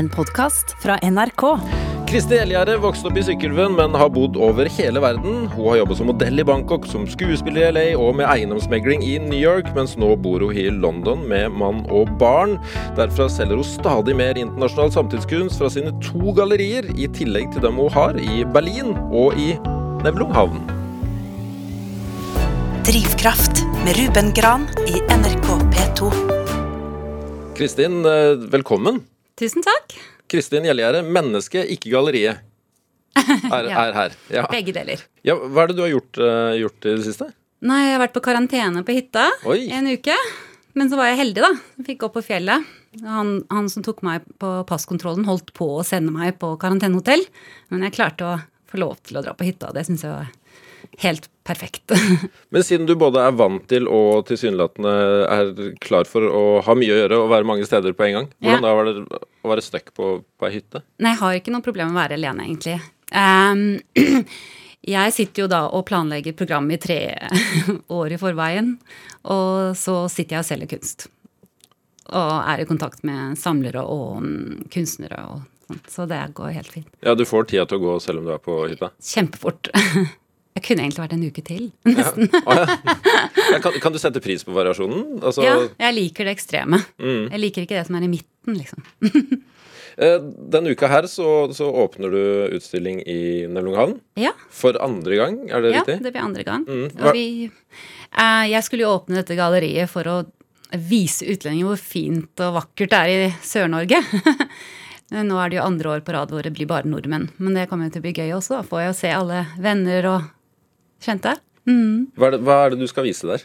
en podkast fra NRK. Kristin Elgjerde vokste opp i Sykkylven, men har bodd over hele verden. Hun har jobbet som modell i Bangkok, som skuespiller i LA og med eiendomsmegling i New York, mens nå bor hun i London med mann og barn. Derfra selger hun stadig mer internasjonal samtidskunst fra sine to gallerier, i tillegg til dem hun har i Berlin og i Nevlunghavn. Drivkraft med Ruben Gran i NRK P2. Kristin, eh, velkommen. Tusen takk. Kristin Gjelgjerde, menneske, ikke galleriet, er, Ja. er her. Ja. Begge deler. Ja, hva er det du har gjort, uh, gjort i det siste? Nei, jeg har vært på karantene på hytta Oi. en uke. Men så var jeg heldig, da. Fikk gå på fjellet. Han, han som tok meg på passkontrollen, holdt på å sende meg på karantenehotell. Men jeg klarte å få lov til å dra på hytta. Det syns jeg var helt perfekt. Men siden du både er vant til og tilsynelatende er klar for å ha mye å gjøre og være mange steder på en gang, hvordan Ja. var det å være stuck på, på ei hytte? Nei, jeg har ikke noe problem med å være alene, egentlig. Um, jeg sitter jo da og planlegger program i tre år i forveien, og så sitter jeg og selger kunst. Og er i kontakt med samlere og mm, kunstnere og sånt, så det går helt fint. Ja, du får tida til å gå selv om du er på hytta. Kjempefort. Jeg kunne egentlig vært en uke til. nesten. Ja. Ja, kan, kan du sette pris på variasjonen? Altså, Ja, jeg liker det ekstreme. Mm. Jeg liker ikke det som er i midten, liksom. eh, Denne uka her så, så åpner du utstilling i Nevlunghavn. Ja, For andre gang, er det ja riktig? det blir andre gang. Mm, vi, eh, jeg skulle jo åpne dette galleriet for å vise utlendinger hvor fint og vakkert det er i Sør-Norge. Nå er det jo andre år på rad hvor det blir bare nordmenn. Men det kommer jo til å bli gøy også. Da får jeg jo se alle venner og kjente. Mm. Hva, er det, hva er det du skal vise der?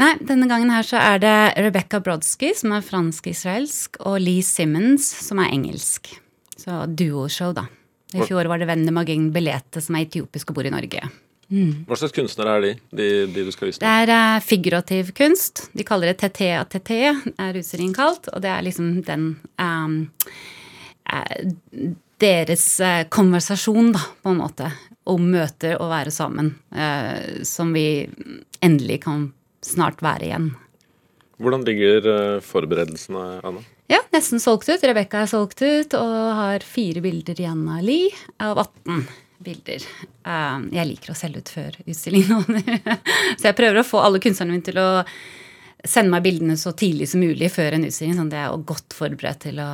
Nei, denne gangen her så er det Rebecca Brodsky, som er fransk-israelsk, og Lee Simmons, som er engelsk. Så duoshow, da. I fjor var det Venne Magin Belete, som er etiopisk og bor i Norge. Hva slags kunstnere er de, de, de du skal vise? Det er uh, figurativ kunst. De kaller det TT-ATT, er utstillingen kalt. Og det er liksom den um, uh, Deres eh, konversasjon, da, på en måte, om møter og være sammen. eh, som vi endelig kan snart være igjen. Hvordan ligger eh, forberedelsene, Anna? Ja, nesten solgt ut. Rebekka er solgt ut og har fire bilder igjen av Li av 18 bilder. Um, jeg liker å selge ut før utstillingen. så jeg prøver å få alle kunstnerne mine til å sende meg bildene så tidlig som mulig før en utstilling, sånn at jeg er godt forberedt til å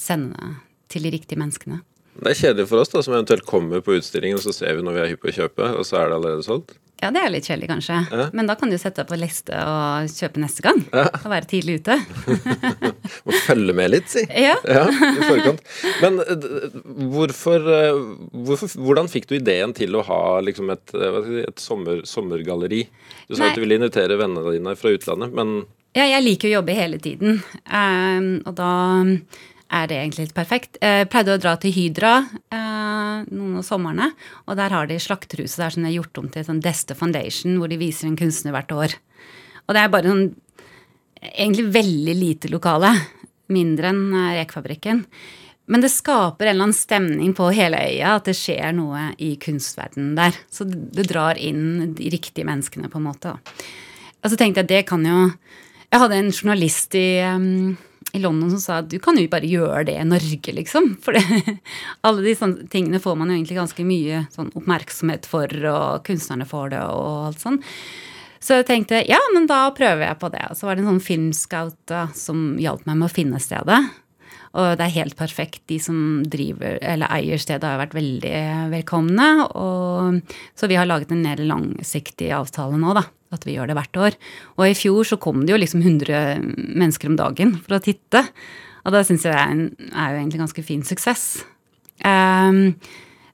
sende til de riktige menneskene. Det er kjedelig for oss da, som eventuelt kommer på utstillingen, og så ser vi når vi er hypp på å kjøpe, og så er det allerede solgt. Ja, det er litt kjedelig, kanskje. Ja. Men da kan du sette deg på liste og kjøpe neste gang. Og være tidlig ute. Må følge med litt, si. Ja. Ja, i forkant. Men eh, hvorfor, eh, hvorfor Hvordan fikk du ideen til å ha liksom et, eh, et sommer, sommergalleri? Du sa Nei. at du ville invitere vennene dine fra utlandet, men Ja, jeg liker å jobbe hele tiden, um, og da er det egentlig helt perfekt. Jeg pleide å dra til Hydra eh, noen av somrene, og der har de slakterhuset der som er gjort om til sånn Deste Foundation, hvor de viser en kunstner hvert år. Og det er bare sånn egentlig veldig lite lokale. Mindre enn eh, Rekefabrikken. Men det skaper en eller annen stemning på hele øya, at det skjer noe i kunstverdenen der. Så det drar inn de riktige menneskene, på en måte. Og så tenkte jeg det kan jo Jeg hadde en journalist i, um, i London som sa at du kan jo bare gjøre det i Norge, liksom. For det, alle de sånne tingene får man jo egentlig ganske mye sånn oppmerksomhet for, og kunstnerne får det, og alt sånn. Så jeg tenkte ja, men da prøver jeg på det. Og så var det en sånn filmscout som hjalp meg med å finne stedet. Og det er helt perfekt. De som driver, eller eier stedet, har vært veldig velkomne. Og, så vi har laget en mer langsiktig avtale nå, da. At vi gjør det hvert år. Og i fjor så kom det jo liksom 100 mennesker om dagen for å titte. Og da syns jeg er, en, er jo egentlig ganske fin suksess. Um,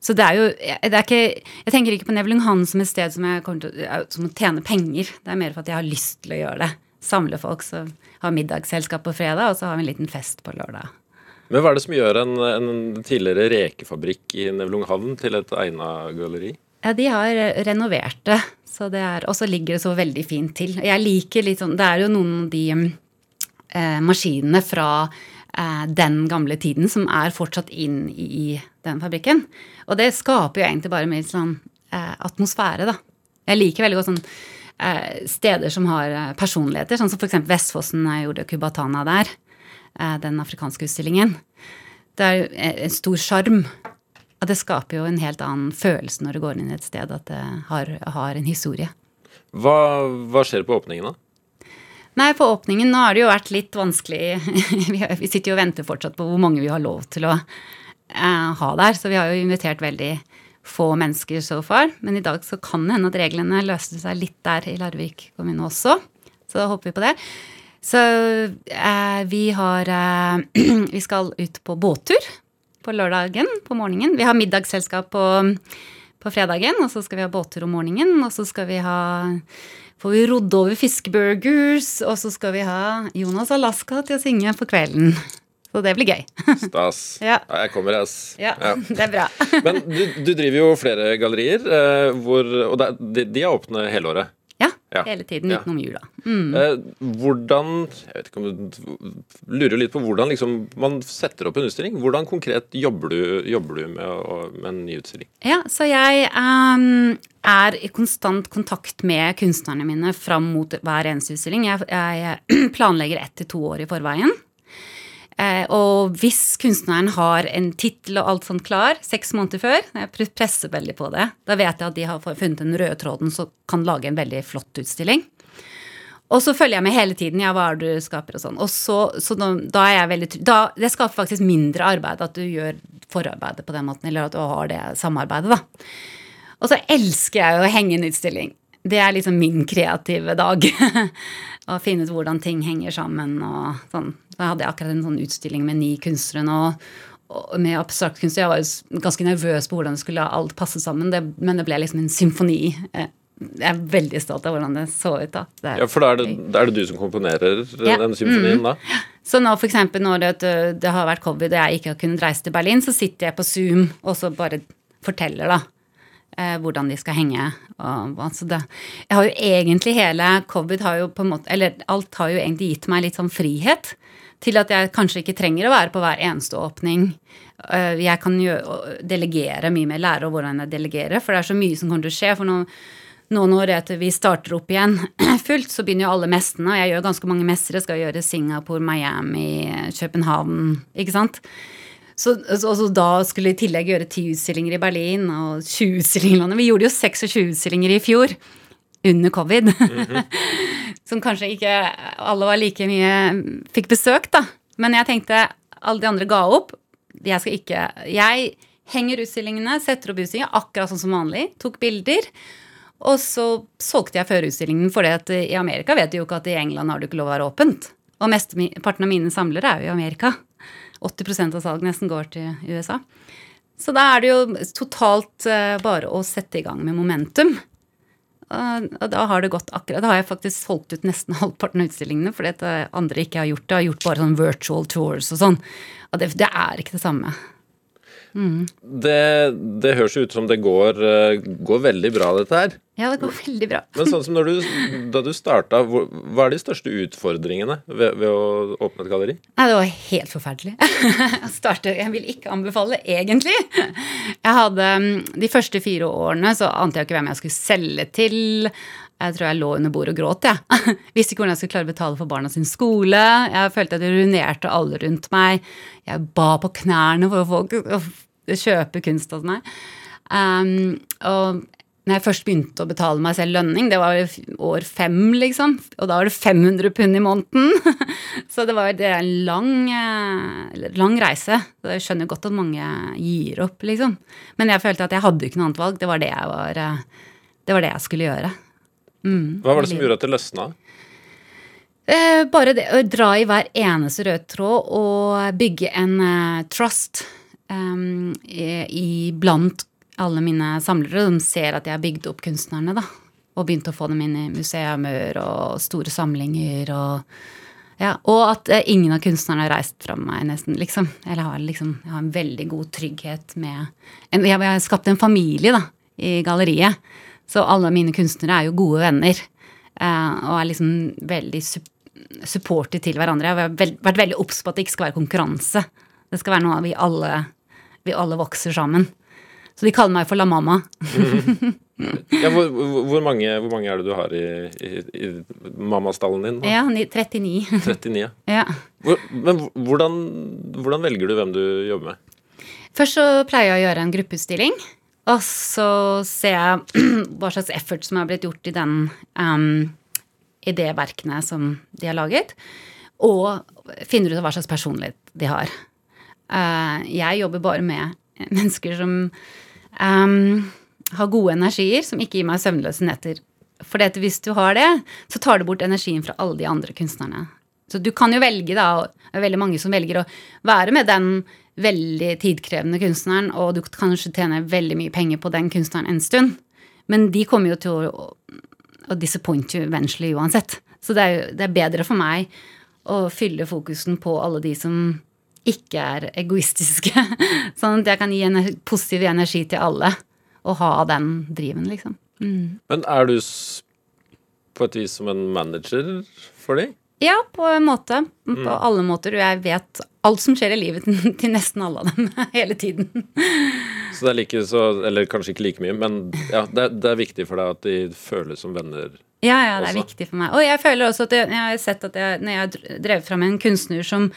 så det er jo det er ikke, Jeg tenker ikke på Nevlunghavn som et sted som, jeg kommer til, som å tjene penger. Det er mer for at jeg har lyst til å gjøre det. Samle folk. Så har middagsselskap på fredag, og så har vi en liten fest på lørdag. Men hva er det som gjør en, en tidligere rekefabrikk i Nevlunghavn til et egna galleri? Ja, de har renovert det, så er, og så ligger det så veldig fint til. Jeg liker litt sånn Det er jo noen av de eh, maskinene fra eh, den gamle tiden som er fortsatt inn i den fabrikken. Og det skaper jo egentlig bare mer sånn eh, atmosfære, da. Jeg liker veldig godt sånn eh, steder som har eh, personligheter, sånn som f.eks. Vestfossen jeg gjorde Kubatana der. Eh, den afrikanske utstillingen. det er en stor sjarm. Og det skaper jo en helt annen følelse når du går inn et sted at det har, har en historie. Hva, hva skjer på åpningen, da? Nei, på åpningen nå har det jo vært litt vanskelig. vi, vi sitter jo og venter fortsatt på hvor mange vi har lov til å eh, ha der. Så vi har jo invitert veldig få mennesker så far. Men i dag så kan det hende at reglene løste seg litt der i Larvik kommune også. Så da håper vi på det. Så eh, vi har eh, Vi skal ut på båttur på lørdagen på morgenen. Vi har middagsselskap på, på fredagen, og så skal vi ha båttur om morgenen. Og så skal vi ha får vi rodd over fiskeburgers, og så skal vi ha Jonas Alaska til å synge på kvelden. Så det blir gøy. Stas. Ja. Ja, jeg kommer, ass. Ja, det er bra. Men du, du driver jo flere gallerier, eh, hvor, og de, de er åpne hele året. Ja, Ja. hele tiden Ja. utenom jula. Mm. Eh, hvordan Jeg vet ikke om du lurer litt på hvordan liksom man setter opp en utstilling. Hvordan konkret jobber du, jobber du med, å, med en ny utstilling? Ja, så jeg um, er i konstant kontakt med kunstnerne mine fram mot hver eneste utstilling. Jeg, jeg planlegger ett til to år i forveien. Eh, og hvis kunstneren har en tittel og alt sånt klar seks måneder før, jeg presser veldig på det, da vet jeg at de har funnet den røde tråden som kan lage en veldig flott utstilling. Og så følger jeg med hele tiden. Ja, hva er det du skaper og sånn. Og så, så da, da er jeg veldig da, Det skaper faktisk mindre arbeid at du gjør forarbeidet på den måten, eller at du har det samarbeidet, da. Og så elsker jeg å henge en utstilling. Det er liksom min kreative dag. Å finne ut hvordan ting henger sammen og sånn. Så hadde jeg akkurat en sånn utstilling med ni kunstnere nå. Med abstrakt kunst. Jeg var jo ganske nervøs på hvordan det skulle alt passe sammen, det, men det ble liksom en symfoni. Eh, Jeg er veldig stolt av hvordan det så ut. da. Det Ja, For da er det, er det du som komponerer Ja. den symfonien, da? Så nå for eksempel når det, det har vært covid og jeg ikke har kunnet reise til Berlin, så sitter jeg på Zoom og så bare forteller da eh, hvordan de skal henge. Og, altså det, jeg har jo egentlig hele covid har jo på en måte, eller alt har jo egentlig gitt meg litt sånn frihet til at jeg kanskje ikke trenger å være på hver eneste åpning. Eh, Jeg kan jo delegere mye mer, lære hvordan jeg delegerer, for det er så mye som kommer til å skje. for nå nå når vi starter opp igjen fullt, så begynner jo alle messene. Og jeg gjør ganske mange messer. Jeg skal gjøre Singapore, Miami, København. Ikke sant? Så, så, så da skulle jeg i tillegg gjøre ti utstillinger i Berlin og 20 utstillinger i landet. Vi gjorde jo 26 utstillinger i fjor. Under covid. Som kanskje ikke alle var like mye Fikk besøk, da. Men jeg tenkte alle de andre ga opp. Jeg skal ikke Jeg henger utstillingene, setter opp utstillinger akkurat sånn som vanlig. Tok bilder. Og så solgte jeg førerutstillingen, for i Amerika vet du jo ikke at i England har du ikke lov å være åpent. Og mesteparten av mine samlere er jo i Amerika. 80% av salget nesten går til USA. Så da er det jo totalt eh, bare å sette i gang med momentum. Og og da har det gått akkurat Da har jeg faktisk solgt ut nesten halvparten av utstillingene, fordi at eh, andre ikke har gjort det. Har gjort bare sånn virtual tours og sånn. Og det, det er ikke det samme. Det, det høres ut som det går, eh, går veldig bra, dette her. Ja, det går veldig bra. Men sånn som du, da du starta, hva er de største utfordringene ved, ved å åpne et galleri? Nei, det var helt forferdelig. Jeg, startet, jeg vil ikke anbefale, egentlig. Jeg hadde mm, De første fire årene så ante jeg ikke hvem jeg skulle selge til. Jeg tror jeg lå under bordet og gråt, jeg. Visste ikke hvordan jeg skulle klare å betale for barna sin skole. Jeg følte at jeg ruinerte alle rundt meg. Jeg ba på knærne for å få kjøpe kunst hos meg. Um, og når jeg først begynte å betale meg selv lønning, det var år fem, liksom, og da var det 500 pund i måneden. Så det var det en lang, eh, lang reise. Så jeg skjønner godt at mange gir opp, liksom. Men jeg følte at jeg hadde ikke noe annet valg. Det var det jeg, var, eh, det, var det jeg skulle gjøre. Hva var det som gjorde at det løsna? Eh, bare det å dra i hver eneste rød tråd og bygge en eh, trust um, i, i blant alle mine samlere. De ser at jeg har bygd opp kunstnerne, da. Og begynt å få dem inn i museumer og store samlinger og ja, Og at eh, ingen av kunstnerne har reist fra meg, nesten, liksom. Eller har liksom Jeg har en veldig god trygghet med en, Jeg har skapt en familie, da, i galleriet. Så alle mine kunstnere er jo gode venner. eh, og er liksom veldig supportive til hverandre. Jeg har vært veldig obs på at det ikke skal være konkurranse. Det skal være noe vi alle, vi alle vokser sammen. Så de kaller meg for La Mamma. Ja, hvor, hvor, mange, hvor, mange, er det du har i, i, i mammastallen din? Ja, 39. 39, ja. Hvor, men hvordan, hvordan, velger du hvem du jobber med? Først så pleier jeg å gjøre en gruppeutstilling. Og så ser jeg hva slags effort som er blitt gjort i den um, idéverkene som de har laget. Og finner ut av hva slags personlighet de har. Uh, jeg jobber bare med mennesker som um, har gode energier, som ikke gir meg søvnløse netter. For hvis du har det, så tar du bort energien fra alle de andre kunstnerne. Så du kan jo velge, da, og det er veldig mange som velger å være med den veldig tidkrevende kunstneren, og du kan kanskje tjene veldig mye penger på den kunstneren en stund. Men de kommer jo til å, å disappoint you eventually uansett. Så det er, det er bedre for meg å fylle fokusen på alle de som ikke er egoistiske. Sånn at jeg kan gi en positiv energi til alle og ha den driven, liksom. Mm. Men er du på et vis som en manager for dem? Ja, på en måte. På mm. alle måter. Og jeg vet alt som skjer i livet til, nesten alle av dem hele tiden. Så det er like så Eller kanskje ikke like mye, men ja, det, det, er viktig for deg at de føles som venner? Ja, ja, det er også. viktig for meg. Og jeg føler også at jeg, jeg har sett at jeg, når jeg har drevet fram en kunstner som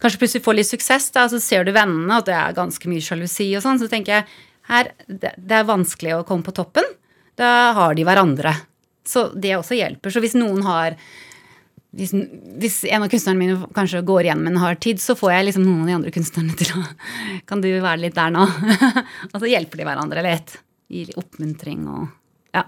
kanskje plutselig får litt suksess, da, så ser du vennene, at det er ganske mye sjalusi og sånn, så tenker jeg her, det, det er vanskelig å komme på toppen. Da har de hverandre. Så det også hjelper. Så hvis noen har hvis, hvis, en av kunstnerne mine kanskje går igjen med en hard tid, så får jeg liksom noen av de andre kunstnerne til å Kan du være litt der nå? og så hjelper de hverandre litt. Gir oppmuntring og Ja.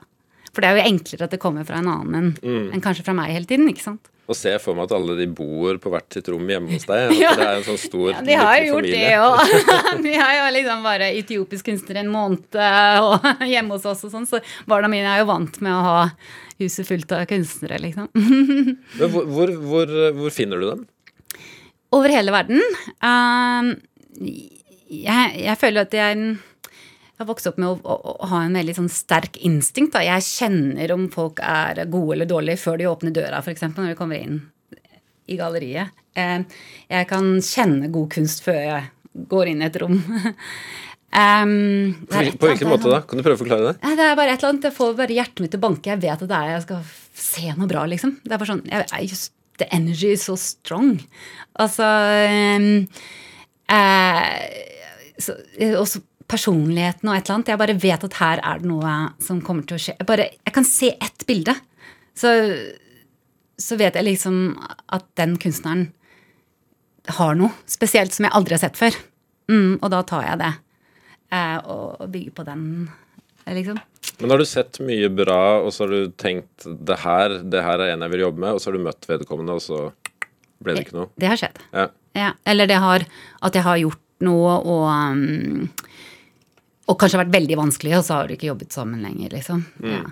For det er jo enklere at det kommer fra en annen enn mm. en kanskje fra meg hele tiden. ikke sant? Nå ser jeg for meg at alle de bor på hvert sitt rom hjemme hos deg. ja. Det er en sånn stor ja, De har jo gjort det òg. vi har jo liksom bare etiopisk kunstner en måned og hjemme hos oss og sånn, så barna mine er jo vant med å ha huset fullt av kunstnere, liksom. Men hvor, hvor, hvor, hvor, finner du dem? Over hele verden. Um, jeg, jeg føler at jeg jeg har vokst opp med å, å, å, ha en veldig sånn sterk instinkt. Da. Jeg kjenner om folk er gode eller dårlige før de åpner døra, f.eks. når de kommer inn i galleriet. Eh, jeg kan kjenne god kunst før jeg går inn i et rom. Um, på, hvilken måte da? Kan du prøve å forklare det? Det er bare et eller annet, Jeg får bare hjertet mitt til å banke. Jeg vet at det er jeg skal se noe bra, liksom. Det er bare sånn jeg, just, The energy is so strong. Altså um, eh, så, også personligheten og et eller annet. Jeg bare vet at her er det noe som kommer til å skje. Jeg, bare, jeg kan se ett bilde. Så, så vet jeg liksom at den kunstneren har noe spesielt som jeg aldri har sett før. Mm, og da tar jeg det. Eh, og, bygger på den, liksom. Men har du sett mye bra, og så har du tenkt det her, det her er en jeg vil jobbe med, og så har du møtt vedkommende, og så ble det ikke noe? Det har skjedd. Ja. Ja. Eller det har, at jeg har gjort noe og um, og kanskje vært veldig vanskelig, og så har du ikke jobbet sammen lenger, liksom. Mm. Ja.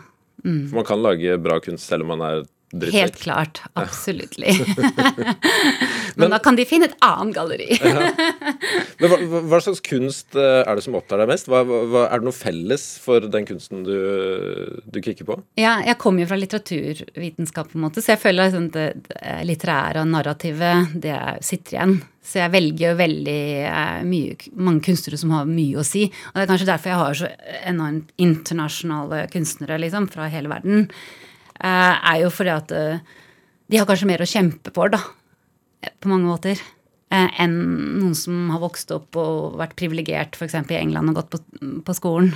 Mm. Man kan lage bra kunst selv om man er drittsekk? Helt klart. Absolutt. Men, da kan de finne et annet galleri. Men hva, hva, slags kunst eh, er det som opptar deg mest? Hva, hva, er det noe felles for den kunsten du, du kikker på? Ja, jeg kommer jo fra litteraturvitenskap, på en måte, så jeg føler liksom det, det litterære og narrativet, det sitter igjen. Så jeg velger jo veldig eh, mye, mange kunstnere som har mye å si. Og det er kanskje derfor jeg har så enormt internasjonale kunstnere liksom, fra hele verden. Eh, er jo fordi at eh, de har kanskje mer å kjempe for, da. På mange måter. enn noen som har vokst opp og vært privilegert f.eks. i England og gått på, på, skolen.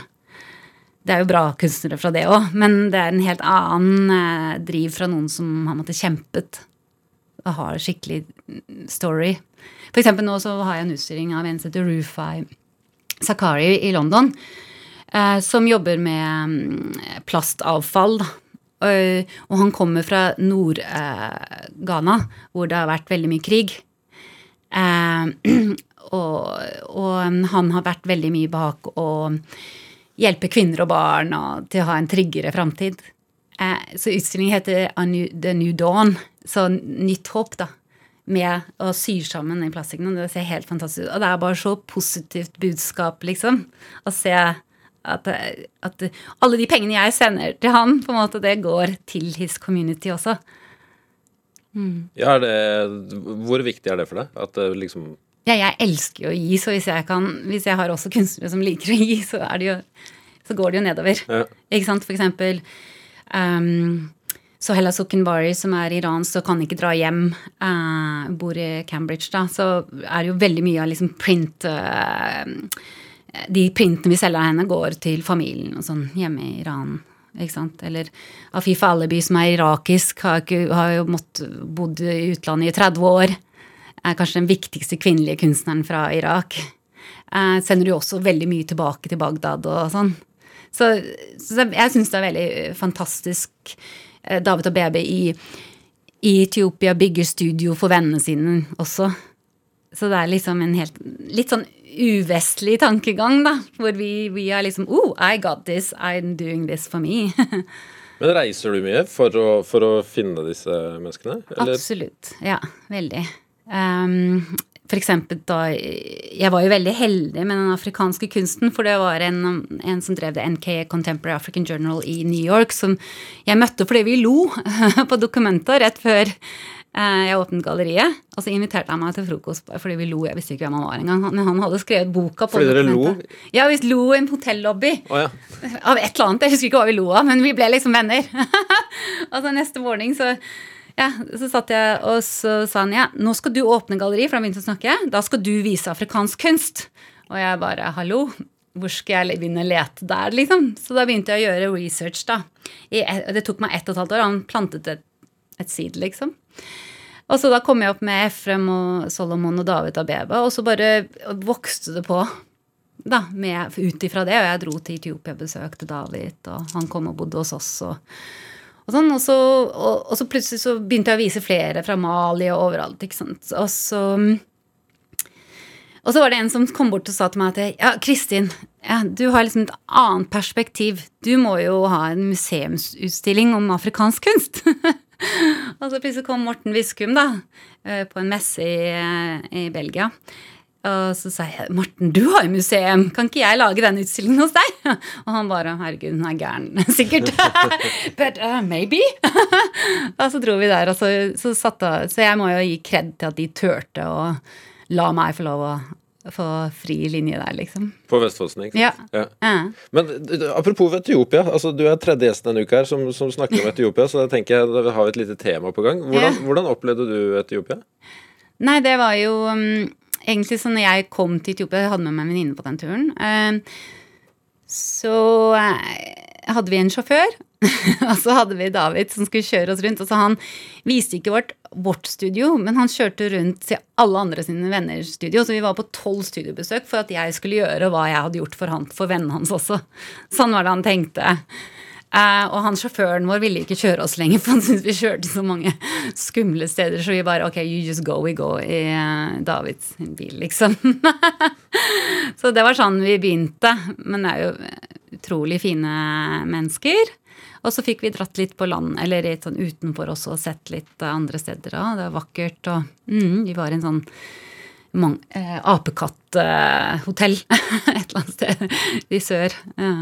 Det er jo bra kunstnere fra det òg, men det er en helt annen driv fra noen som har måttet kjempet og har skikkelig story. For eksempel nå så har jeg en utstilling av en som heter Rufai Sakari i London. Eh, som jobber med plastavfall. plastavfall. Og han kommer fra Nord-Ghana, hvor det har vært veldig mye krig. Eh, og, han har vært veldig mye bak å hjelpe kvinner og barn til å ha en tryggere framtid. Eh, så utstillingen heter The New Dawn, så nytt håp, da med å sy sammen i plastikken. Det ser helt fantastisk ut. Og det er bare så positivt budskap, liksom. Å se at, at, alle de pengene jeg sender til han, på en måte, det går til his community også. Mm. Ja, det, hvor viktig er det for deg? At det liksom Ja, jeg elsker jo å gi, så hvis jeg, kan, hvis jeg har også kunstnere som liker å gi, så det jo så går det jo nedover. Ja. Ikke sant? For eksempel um, Sohella Sukhenbari, som er iransk og kan ikke dra hjem, uh, bor i Cambridge, da, så er det jo veldig mye av liksom print eh, De printene vi selger av henne, går til familien og sånn hjemme i Iran. Ikke sant? Eller Afif Alibi, som er irakisk, har, ikke, har jo måttet bodd i utlandet i 30 år. Er kanskje den viktigste kvinnelige kunstneren fra Irak. Eh, sender jo også veldig mye tilbake til Bagdad og sånn. Så, så jeg syns det er veldig fantastisk. Eh, David og Baby i, i Etiopia bygger studio for vennene sine også. Så det er liksom en helt litt sånn uvestlig tankegang, da. Hvor vi, vi er liksom Oh, I got this. I'm doing this for me. Men reiser du mye for å, for å finne disse menneskene? Eller? Absolutt. Ja, veldig. Um, for eksempel da Jeg var jo veldig heldig med den afrikanske kunsten, for det var en, en som drev det NK Contemporary African Journal i New York, som jeg møtte fordi vi lo på dokumenter rett før jeg åpnet galleriet. Og så inviterte han meg til frokost fordi vi lo. Jeg visste ikke hvem han var engang. Men han hadde skrevet boka på Fordi dere lo? Ja, vi lo i en hotellobby. Oh, ja. Av et eller annet. Jeg husker ikke hva vi lo av, men vi ble liksom venner. og så neste morgen så ja, så satt jeg, og så sa han ja, nå skal du åpne galleri, for han begynte å snakke. Da skal du vise afrikansk kunst. Og jeg bare hallo, hvor skal jeg begynne å lete der, liksom? Så da begynte jeg å gjøre research, da. Det tok meg ett og et halvt år. Han plantet et, et seed, liksom. Og så da kom jeg opp med Efrem og Solomon og David Abeba, og så bare vokste det på. Da, med, ut ifra det, og jeg dro til Etiopia og besøkte David, og han kom og bodde hos oss. og og, sånn, og, så, og, og så plutselig så begynte jeg å vise flere fra Mali og overalt. ikke sant? Og så, og så var det en som kom bort og sa til meg at ja, Kristin, ja, du har liksom et annet perspektiv. Du må jo ha en museumsutstilling om afrikansk kunst. og så plutselig kom Morten Viskum da, eh, på en messe i, eh, i Belgia. Og så sa jeg Morten, du har jo museum, kan ikke jeg lage den utstillingen hos deg? Og han bare herregud, hun er gæren. Sikkert. But uh, maybe. og så dro vi der, og så, så satte Så jeg må jo gi kred til at de turte å la meg få lov å få fri linje der, liksom. På Vestfossen, ikke sant? Ja. Ja. Men apropos Etiopia. altså Du er tredje gjesten denne uka her som, som snakker om Etiopia, så da tenker jeg da har vi et lite tema på gang. Hvordan, Ja. hvordan opplevde du Etiopia? Nei, det var jo um, egentlig sånn når jeg kom til Etiopia, jeg hadde med meg en venninne på den turen, eh, så uh, hadde vi en sjåfør. og så hadde vi David som skulle kjøre oss rundt. Og så han viste ikke vårt, vårt studio, men han kjørte rundt til alle andre sine venners studio. Så vi var på tolv studiobesøk for at jeg skulle gjøre hva jeg hadde gjort for han, for vennene hans også. Sånn var det han tenkte. Eh, og han sjåføren vår ville ikke kjøre oss lenger, for han syntes vi kjørte så mange skumle steder. Så vi bare ok, you just go, we go i uh, Davids bil, liksom. så det var sånn vi begynte. Men det er jo utrolig fine mennesker. Og så fikk vi dratt litt på land, eller litt sånn utenfor også, og sett litt eh, andre steder Og Det var vakkert. Og mm, vi var i en sånn mang, eh, apekatthotell et eller annet sted i sør. Ja.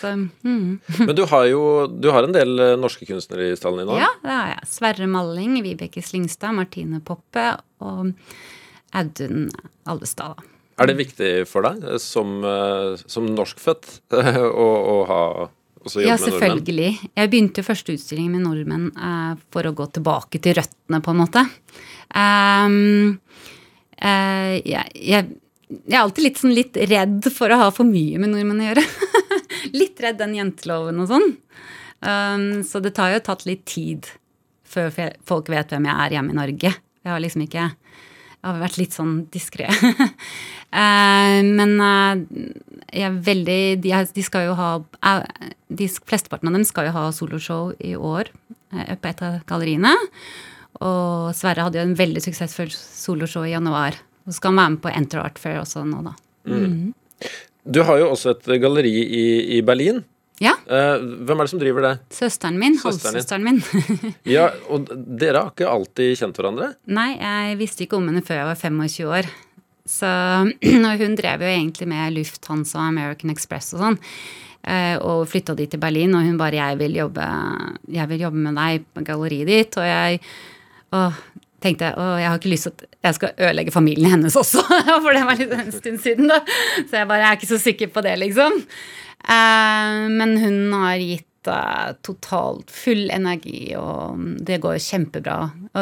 Så, mm. Men du har jo du har en del eh, norske kunstnere i stallen din nå. Ja, det har jeg. Sverre Malling, Vibeke Slingstad, Martine Poppe og Audun Alvestad. Er det viktig for deg eh, som, eh, som norskfødt å, å ha Ja, selvfølgelig. Jeg begynte jo første utstilling med nordmenn eh, for å gå tilbake til røttene, på en måte. Um, eh, jeg, jeg, jeg er alltid litt, sånn litt redd for å ha for mye med nordmenn å gjøre. litt redd den jenteloven og sånn. Um, så det tar jo tatt litt tid før folk vet hvem jeg er hjemme i Norge. Jeg har liksom ikke Jeg har vært litt sånn diskré. Eh, men eh, jeg er veldig de, skal jo ha eh, de, Flesteparten av dem skal jo ha soloshow i år på et av galleriene. Og Sverre hadde jo en veldig suksessfull soloshow i januar. Så skal han være med på Enter Art Fair også nå, da. Du har jo også et galleri i, i Berlin. Ja. Eh, hvem er det som driver det? Søsteren min. Søsteren. Halvsøsteren min. Ja, og dere har ikke alltid kjent hverandre? Nei, jeg visste ikke om henne før jeg var 25 år. Så og hun drev jo egentlig med Lufthansa og American Express og sånn. eh, Og flytta dit til Berlin, og hun bare 'Jeg vil jobbe, jeg vil jobbe med deg på galleriet ditt'. Og jeg og tenkte å, jeg har ikke lyst til at jeg skal ødelegge familien hennes også. For det var litt en stund siden, da. Så jeg bare jeg er ikke så sikker på det, liksom. Eh, men hun har gitt eh, totalt full energi, og det går kjempebra.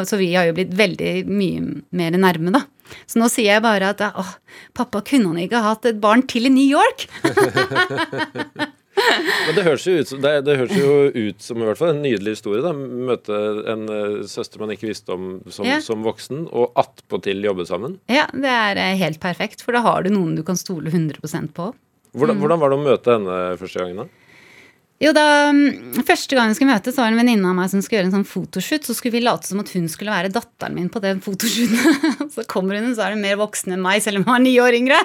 Så vi har jo blitt veldig mye mer nærme, da. Så nå sier jeg bare at åh, pappa, kunne han ikke hatt et barn til i New York? Men det høres jo ut det, det høres jo ut som i hvert fall en nydelig historie. da, Møte en eh, søster man ikke visste om som, Ja. som voksen, og attpåtil jobbe sammen. Ja, det er eh, helt perfekt, for da har du noen du kan stole 100 på. Hvordan, hvordan var det å møte henne første gangen? da? Jo, da mm, Første gang vi skulle møtes, var det en venninne av meg som skulle gjøre en sånn fotoshoot. Så skulle vi late som at hun skulle være datteren min på den fotoshooten. så kommer hun, og så er hun mer voksen enn meg, selv om hun er ni år yngre.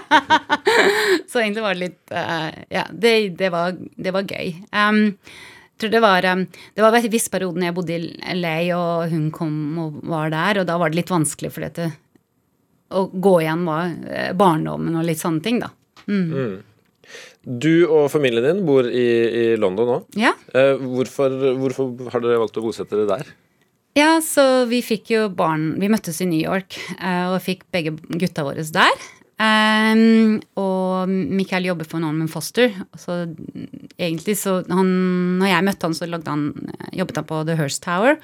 så egentlig var det litt eh, Ja, det, det, var, det var gøy. Um, tror det var, um, det var en viss periode jeg bodde i LA, og hun kom og var der, og da var det litt vanskelig, for dette å gå igjen var eh, barndommen og litt sånne ting, da. Du og familien din bor i, i London nå. Ja. Eh, hvorfor, hvorfor har dere valgt å bosette dere der? Ja, så vi fikk jo barn Vi møttes i New York eh, og fikk begge gutta våre der. Ehm, og Michael jobber for Norman Foster. Så egentlig så han, Når jeg møtte han, så lagde han, eh, jobbet han på The Hearst Tower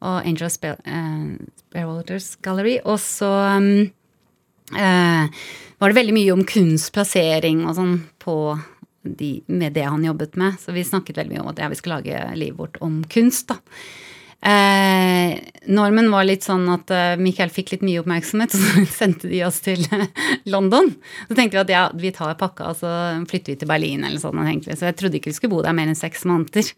og Angel Spell, uh, Gallery. Og så um, eh, var det veldig mye om kunstplassering og sånn på de, med det han jobbet med. Så vi snakket veldig mye om at ja, vi skal lage livet vårt om kunst, da. Eh, normen var litt sånn at eh, Michael fikk litt mye oppmerksomhet, og så sendte de oss til eh, London. Så tenkte vi at ja, vi tar pakka, og så flytter vi til Berlin eller sånn. egentlig. Så jeg trodde ikke vi skulle bo der mer enn seks måneder.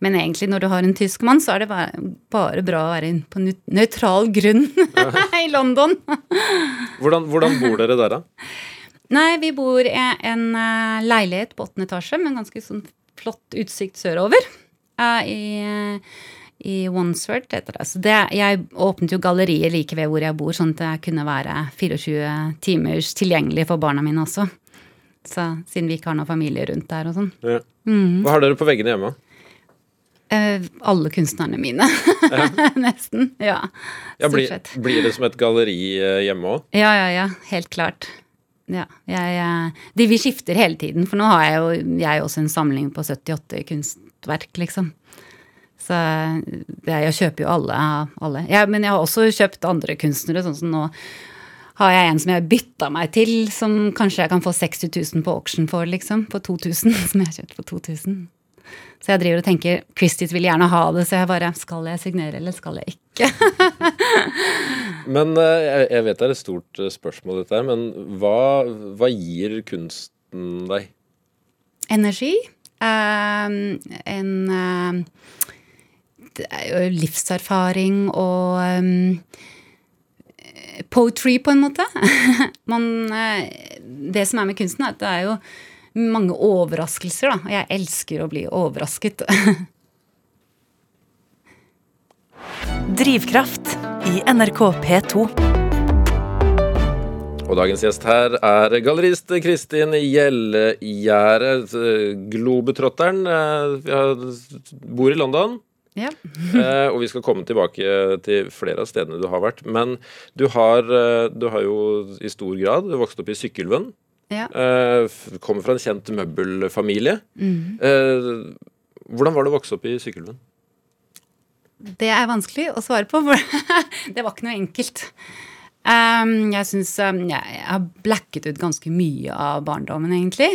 Men egentlig, når du har en tysk mann, så er det bare, bra å være på nøytral grunn i London. Hvordan, hvordan bor dere der, da? Nei, vi bor i en eh, leilighet på åttende etasje med en ganske sånn flott utsikt sørover. I, i Wandsworth heter det. Så det, jeg åpnet jo galleriet like ved hvor jeg bor, sånn at jeg kunne være 24 timers tilgjengelig for barna mine også. Så, siden vi ikke har noen familie rundt der og sånn. Ja. Hva har dere på veggene hjemme? Eh, alle kunstnerne mine. Nesten. Ja. Ja, blir, blir det som et galleri eh, hjemme òg? Ja, ja, ja. Helt klart. Ja, jeg, jeg, de, vi skifter hele tiden, for nå har jeg jo jeg også en samling på 78 kunstverk, liksom. Jeg kjøper jo alle. alle. Jeg, men jeg har også kjøpt andre kunstnere, sånn som nå har jeg en som jeg bytta meg til, som kanskje jeg kan få 60 000 på auction for, liksom. På 2000, som jeg har kjøpt for 2000. Så jeg driver og tenker Christies vil gjerne ha det, så jeg bare Skal jeg signere, eller skal jeg ikke? Men eh, jeg, vet det er et stort eh, spørsmål, dette her, men hva, hva gir kunsten deg? Energi. Uh, en jo livserfaring og um, poetry, på en måte. Man, eh, det som er med kunsten, er at det er jo mange overraskelser, da. Og jeg elsker å bli overrasket. Drivkraft i NRK P2. Og dagens gjest her er gallerist Kristin Gjellegjerde, eh, globetrotteren. eh, Vi bor i London. Ja. Eh, og vi skal komme tilbake til flere av stedene du har vært. Men du har, eh, du har jo i stor grad vokst opp i Sykkylven. ja. Eh, kommer fra en kjent møbelfamilie. Eh, hvordan var det å vokse opp i Sykkylven? Det er vanskelig å svare på, det var ikke noe enkelt. Um, jeg syns um, jeg, jeg har blacket ut ganske mye av barndommen, egentlig.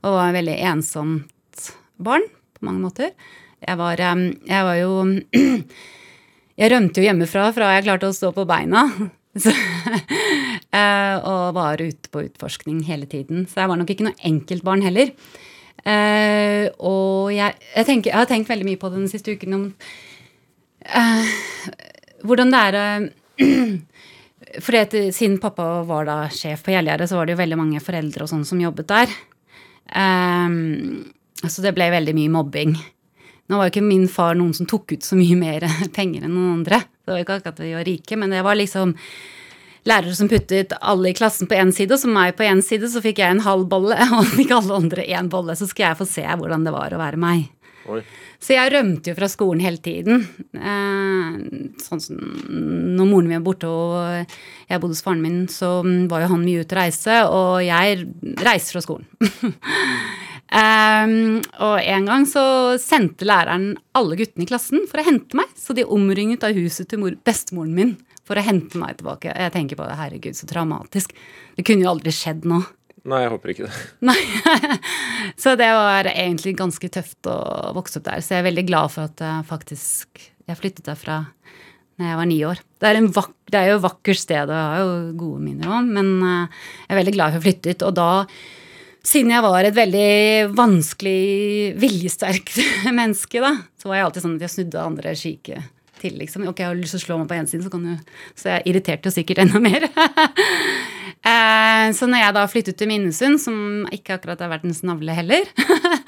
Og var en veldig ensomt barn på mange måter. Jeg var, jeg var jo Jeg rømte jo hjemmefra fra jeg klarte å stå på beina. Så, eh, og var ute på utforskning hele tiden. Så jeg var nok ikke noe enkeltbarn heller. Eh, og jeg, jeg, tenker, jeg har tenkt veldig mye på det den siste uken om uh, hvordan det er eh, fordi Siden pappa var da sjef på Gjellegjerdet, så var det jo veldig mange foreldre og sånn som jobbet der. Um, så det ble veldig mye mobbing. Nå var jo ikke min far noen som tok ut så mye mer penger enn noen andre. Det var ikke akkurat at vi var rike, men det var liksom lærere som puttet alle i klassen på én side, og så meg på én side, så fikk jeg en halv bolle, og fikk alle andre én bolle. Så skulle jeg få se hvordan det var å være meg. Oi. Så jeg rømte jo fra skolen hele tiden. Eh, sånn som når moren min var borte og jeg bodde hos faren min, så var jo han mye ute og reise, og jeg reiste fra skolen. Um, og en gang så sendte læreren alle guttene i klassen for å hente meg. Så de omringet av huset til mor, bestemoren min for å hente meg tilbake. Jeg tenker på det, herregud, så traumatisk. Det kunne jo aldri skjedd nå. Nei, jeg håper ikke det. Nei. så det var egentlig ganske tøft å vokse opp der. Så jeg er veldig glad for at jeg faktisk Jeg flyttet derfra da jeg var ni år. Det er, vak det er jo et vakkert sted, og jeg har jo gode minner òg, men eh, jeg er veldig glad for at jeg flyttet. Og da, siden jeg var et veldig vanskelig, viljesterkt menneske, da, så var jeg alltid sånn at jeg snudde andre skike til, liksom. Ok, jeg har lyst til å slå meg på én side, så du Så jeg irriterte jo sikkert enda mer. Eh, så når jeg da flyttet til Minnesund, som ikke akkurat er verdens navle heller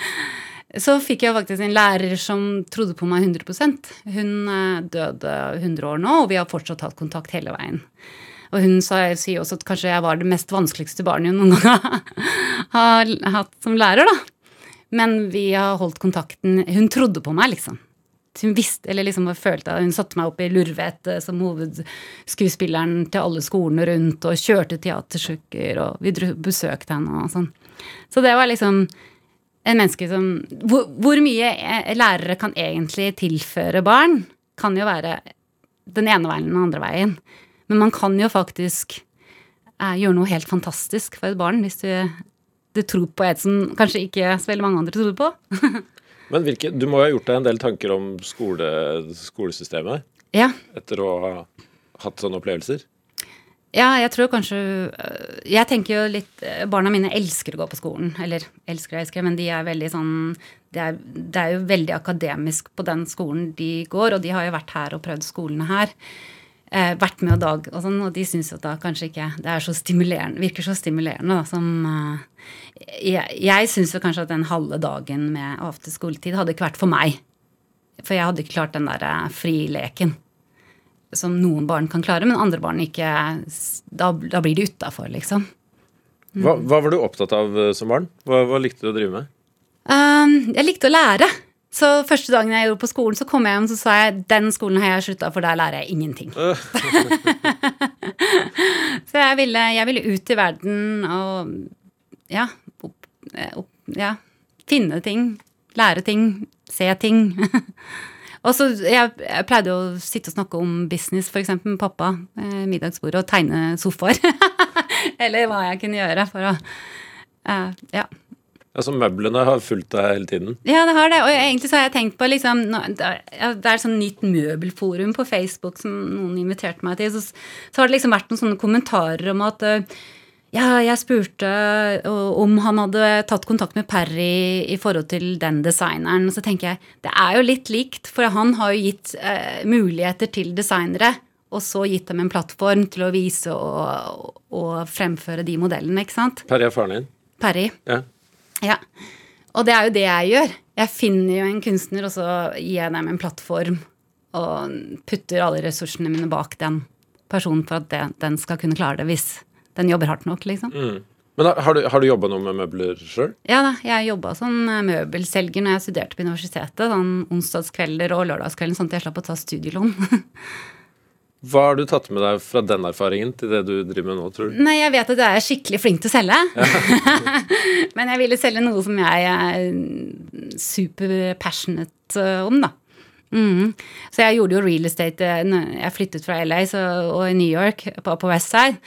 så fikk jeg faktisk en lærer som trodde på meg 100 Hun eh, døde 100 år nå, og vi har fortsatt hatt kontakt hele veien. Og hun sier også at kanskje jeg var det mest vanskeligste barnet hun noen gang har hatt som lærer, da. Men vi har holdt kontakten Hun trodde på meg, liksom. Hun visste, eller liksom følte Hun satte meg opp i Lurvet eh, som hovedskuespilleren til alle skolene rundt, og kjørte teatersjukker, og vi besøkte henne og sånn. Så det var liksom en menneske som hvor, hvor, mye lærere kan egentlig tilføre barn, kan jo være den ene veien og den andre veien. Men man kan jo faktisk eh, gjøre noe helt fantastisk for et barn hvis du, du tror på et som kanskje ikke så veldig mange andre tror på. Men hvilke, du må jo ha gjort deg en del tanker om skole, skolesystemet ja. etter å ha hatt sånne opplevelser? Ja, jeg tror kanskje øh, Jeg tenker jo litt øh, Barna mine elsker å gå på skolen. Eller elsker og elsker, men de er veldig sånn det er, det er, jo veldig akademisk på den skolen de går, og de har jo vært her og prøvd skolene her. Eh, vært med og dag og sånn, og de syns jo da kanskje ikke det er så stimulerende, virker så stimulerende da, som eh, Jeg, jeg syns jo kanskje at den halve dagen med avte skoletid hadde ikke vært for meg. For jeg hadde ikke klart den der uh, frileken som noen barn kan klare, men andre barn ikke Da, da blir de utafor, liksom. Mm. Hva, hva, var du opptatt av eh, som barn? Hva, hva likte du å drive med? Um, jeg likte å lære. Så første dagen jeg gjorde på skolen, så kom jeg hjem og så sa jeg den skolen har jeg slutta, for der lærer jeg ingenting. så jeg ville, jeg ville, ut i verden og ja, opp, eh, opp, ja finne ting. Lære ting. Se ting. Og så jeg, jeg, pleide å sitte og snakke om business, f.eks. med pappa. Eh, middagsbordet og tegne sofaer. Eller hva jeg kunne gjøre for å eh, Ja. Altså Møblene har fulgt deg hele tiden? Ja, det har det. Og egentlig så har jeg tenkt på liksom, Det er et sånn nytt møbelforum på Facebook som noen inviterte meg til. Så, så har det liksom vært noen sånne kommentarer om at uh, ja, jeg spurte om han hadde tatt kontakt med Perry i forhold til den designeren. Og så tenker jeg det er jo litt likt, for han har jo gitt eh, muligheter til designere. Og så gitt dem en plattform til å vise og, og fremføre de modellene, ikke sant? Perry er faren din? Perry. Ja. Ja. Og det er jo det jeg gjør. Jeg finner jo en kunstner, og så gir jeg dem en plattform og putter alle ressursene mine bak den personen for at det, den skal kunne klare det hvis den jobber hardt nok, liksom. Mm. Men Har du, har du jobba noe med møbler sjøl? Ja da, jeg jobba som eh, møbelselger når jeg studerte på universitetet. Sånn onsdagskvelder og lørdagskvelden, sånn at jeg slapp å ta studielån. Hva har du tatt med deg fra den erfaringen til det du driver med nå, tror du? Nei, jeg vet at jeg er skikkelig flink til å selge. Ja. Men jeg ville selge noe som jeg er super passionate eh, om, da. Mm. Så jeg gjorde jo real estate eh, Jeg flyttet fra LA så, og i New York, på, på West Side.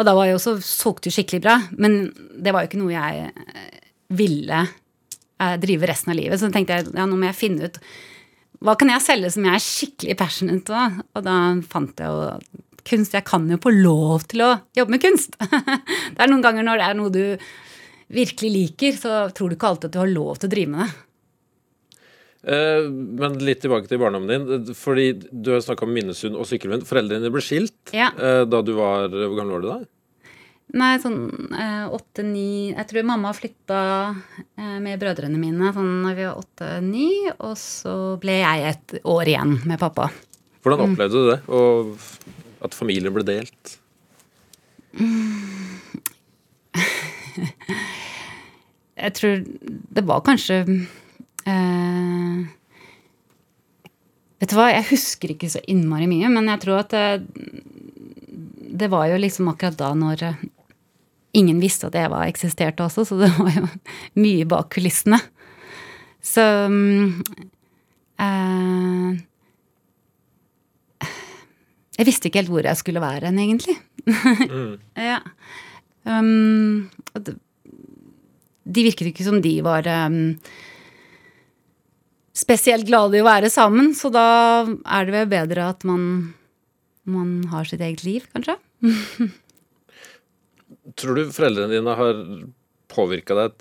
Og da var jeg også solgte jo skikkelig bra, men det var jo ikke noe jeg eh, ville drive resten av livet. Så tenkte jeg ja, nå må jeg finne ut hva kan jeg selge som jeg er skikkelig passionate av? Og da fant jeg jo kunst. Jeg kan jo få lov til å jobbe med kunst. det er noen ganger når det er noe du virkelig liker, så tror du ikke alltid at du har lov til å drive med det. Eh, men litt tilbake til barndommen din. fordi Du har snakka om Minnesund og Sykkylven. Foreldrene dine ble skilt ja. Eh, da du var Hvor gammel var du da? Nei, sånn eh, åtte-ni Jeg tror mamma flytta med brødrene mine sånn da vi var åtte-ni, og så ble jeg et år igjen med pappa. Hvordan mm. opplevde du det? Og at familien ble delt? Jeg tror det var kanskje Eh, vet du hva, jeg husker ikke så innmari mye, men jeg tror at det, det var jo liksom akkurat da når ingen visste at Eva eksisterte også, så det var jo mye bak kulissene. Så mm, eh, Jeg visste ikke helt hvor jeg skulle være hen, egentlig. ja. Um, de virket ikke som de var um, spesielt glade i å være sammen, så da er det vel bedre at man, man har sitt eget liv, kanskje. Tror du foreldrene dine har påvirka deg,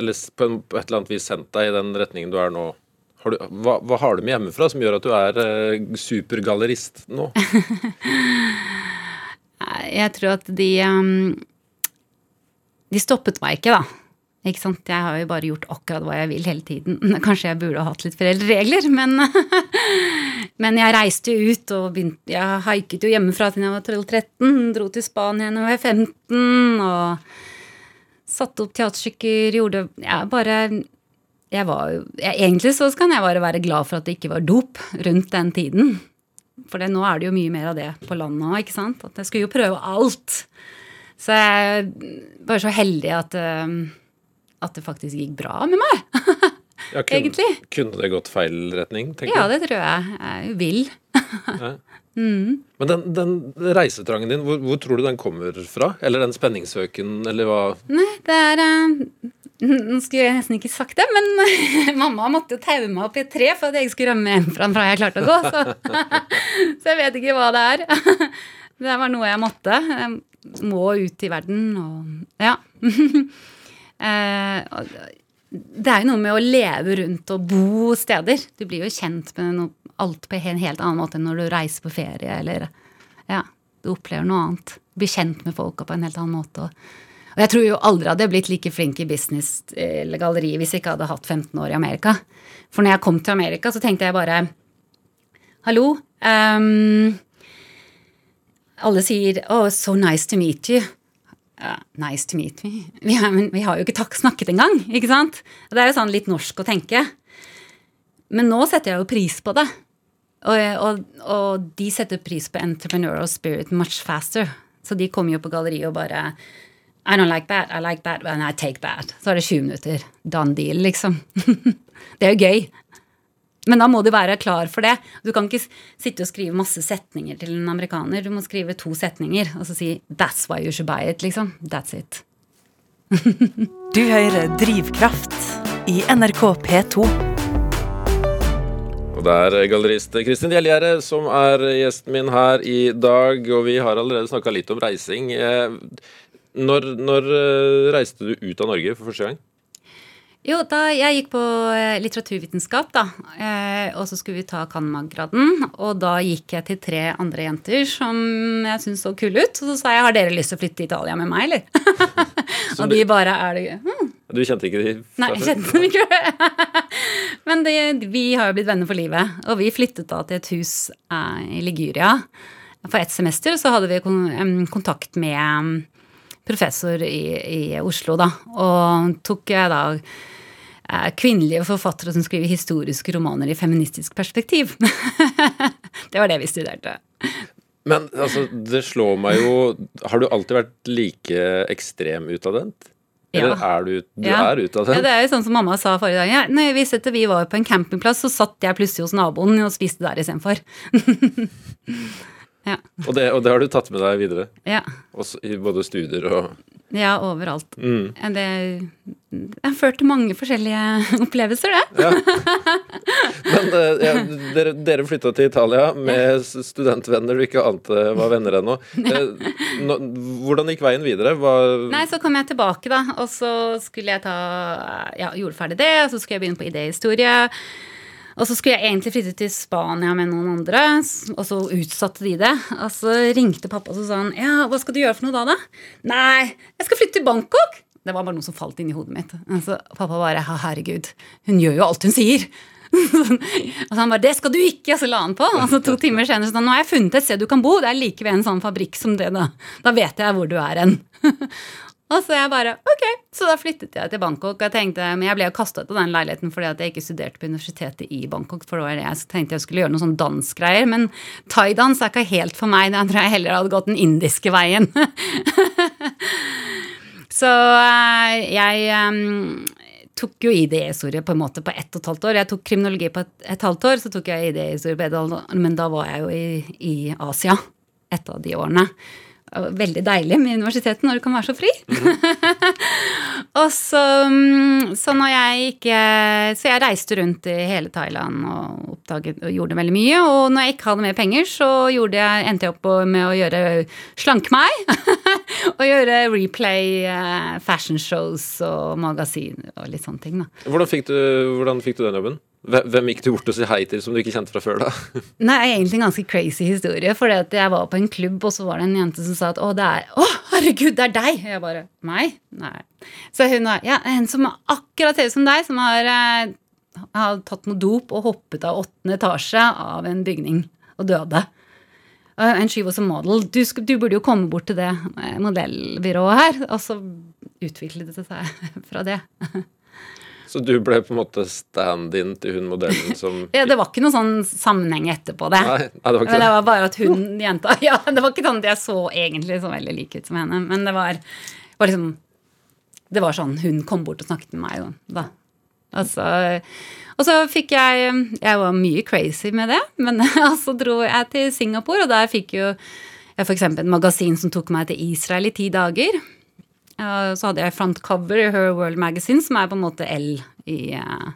eller på, et eller annet vis sendt deg i den retningen du er nå? Har du, hva, hva har du med hjemmefra som gjør at du er eh, supergallerist nå? Jeg tror at de um, De stoppet meg ikke, da. Ikke sant? Jeg har jo bare gjort akkurat hva jeg vil hele tiden. Kanskje jeg burde ha hatt litt foreldreregler, regler, men Men jeg reiste jo ut og begynte Jeg haiket jo hjemmefra til jeg var 12-13. Dro til Spania da jeg var 15 og satte opp teaterstykker, gjorde Jeg bare jeg var jeg, Egentlig så kan jeg bare være glad for at det ikke var dop rundt den tiden. For det, nå er det jo mye mer av det på landet òg, ikke sant. At jeg skulle jo prøve alt. Så jeg var så heldig at, eh, at det faktisk gikk bra med meg. Ja, kun, Egentlig. Kunne det gått feil retning, tenker Ja, det tror jeg. Jeg vil. ja. mm. Men den, den reisetrangen din, hvor, hvor tror du den kommer fra? Eller den spenningssøken, eller hva? Nei, det er eh, Nå skulle jeg nesten ikke sagt det, men mamma måtte jo taue meg opp i et tre for at jeg skulle rømme hjemmefra fra jeg klarte å gå. Så, så jeg vet ikke hva det er. Det var noe jeg måtte. Jeg må ut i verden og Ja. Eh, Det er jo noe med å leve rundt og bo steder. Du blir jo kjent med noe, alt på en helt annen måte enn når du reiser på ferie eller Ja, du opplever noe annet. Du blir kjent med folka på en helt annen måte. Og, jeg tror jo aldri hadde jeg blitt like flink i business eller galleri hvis jeg ikke hadde hatt 15 år i Amerika. For når jeg kom til Amerika, så tenkte jeg bare Hallo. Um, alle sier 'Oh, so nice to meet you'. Ja, nice to meet me. Vi har, men vi har jo ikke takk snakket engang, ikke sant? Det er jo sånn litt norsk å tenke. Men nå setter jeg jo pris på det. Og, og, og de setter pris på entrepreneurial spirit much faster. Så de kommer jo på galleriet og bare I don't like that, I like that, and I take that. Så er det 20 minutter. Done deal, liksom. det er jo gøy. Men da må du være klar for det. Du kan ikke sitte og skrive masse setninger til en amerikaner. Du må skrive to setninger og så si 'That's why you should buy it', liksom. That's it. Du hører Drivkraft i NRK P2. Og det er gallerist Kristin Gjelgjerde som er gjesten min her i dag, og vi har allerede snakka litt om reising. Eh, Når, når eh, reiste du ut av Norge for første gang? Jo, da jeg gikk på eh, litteraturvitenskap, da, eh, og så skulle vi ta Kanmag-graden, og da gikk jeg til tre andre jenter som jeg syntes så kule ut, og så sa jeg har dere lyst til å flytte til Italia med meg, eller? og de bare er det hm, Du kjente ikke de Nei, jeg kjente dem ikke. Men det, vi har jo blitt venner for livet. Og vi flyttet da til et hus eh, i Liguria. For ett semester så hadde vi kon kontakt med professor i, i Oslo, da. Og tok jeg da kvinnelige forfattere som skriver historiske romaner i feministisk perspektiv. det var det vi studerte. Men altså, det slår meg jo Har du alltid vært like ekstrem utadvendt? Eller Ja. er du Du Ja. er utadvendt? Ja, det er jo sånn som mamma sa forrige dag. Ja, når vi, at vi var på en campingplass, så satt jeg plutselig hos naboen og spiste der istedenfor. ja. og, det, og det har du tatt med deg videre? Ja. Også I både studier og ja, overalt. Mm. Det, det har ført til mange forskjellige opplevelser, det. Ja. Men eh, ja, dere, dere flytta til Italia med studentvenner du ikke ante var venner ennå. Eh, Hvordan gikk veien videre? Hva, Nei, så kom jeg tilbake, da, og så skulle jeg ta Ja, gjorde ferdig det, og så skulle jeg begynne på idéhistorie. Og så skulle jeg egentlig flytte til Spania med noen andre, og så utsatte de det. Og så ringte pappa og så sa han, ja, hva skal du gjøre for noe da, da? Nei, jeg skal flytte til Bangkok! Det var bare noe som falt inn i hodet mitt. Altså, pappa bare, «Ja, herregud, hun gjør jo alt hun sier. og så han bare 'Det skal du ikke!' Og så la han på. Og så to timer senere så han 'Nå har jeg funnet et sted du kan bo. Det er like ved en sånn fabrikk som det, da. Da vet jeg hvor du er hen'. og så jeg bare 'Ok'. Så da flyttet jeg til Bangkok. Jeg tenkte, Men jeg ble jo kasta ut av den leiligheten fordi at jeg ikke studerte på universitetet i Bangkok. For det var det jeg tenkte jeg skulle gjøre noe sånn dansgreier. Men thaidans er ikke helt for meg. Da tror jeg heller hadde gått den indiske veien. Så eh, jeg um, tok jo ID-historie på en måte på ett og et halvt år. Jeg tok kriminologi på et, et halvt år, så tok jeg ID-historie på et halvt år, men da var jeg jo i, i Asia et av de årene. Veldig deilig med universitetet når du kan være så fri. og så, mm, så når jeg ikke Så jeg reiste rundt i hele Thailand og oppdaget og gjorde veldig mye. Og når jeg ikke hadde mer penger, så jeg, endte jeg opp med å gjøre slanke meg. og gjøre replay uh, fashion shows og magasin og litt sånne ting. da. Hvordan fikk du, hvordan fikk du den jobben? Hvem gikk du bort og si hei til som du ikke kjente fra før? da? Nei, egentlig en ganske crazy historie. For jeg var på en klubb, og så var det en jente som sa at å, det er Å, herregud, det er deg! Og jeg bare Meg? Nei. Så hun var ja, en som er akkurat ut som deg, som har, eh, har tatt noe dop og hoppet av åttende etasje av en bygning og døde. En she was a model. Du, du burde jo komme bort til det modellbyrået her. Og så utviklet det seg fra det. Så du ble på en måte stand-in til hun modellen som Ja, det var ikke noen sånn sammenheng etterpå det. Nei, nei, det var ikke Men det var bare at hun jenta Ja, det var ikke sånn at jeg så egentlig så veldig lik ut som henne, men det var, var liksom Det var sånn hun kom bort og snakket med meg da. Altså, og så fikk jeg Jeg var mye crazy med det, men så dro jeg til Singapore, og der fikk jo jeg f.eks. et magasin som tok meg til Israel i ti dager. Så hadde jeg frontcover i Her World Magazine, som er på en måte L i, eh,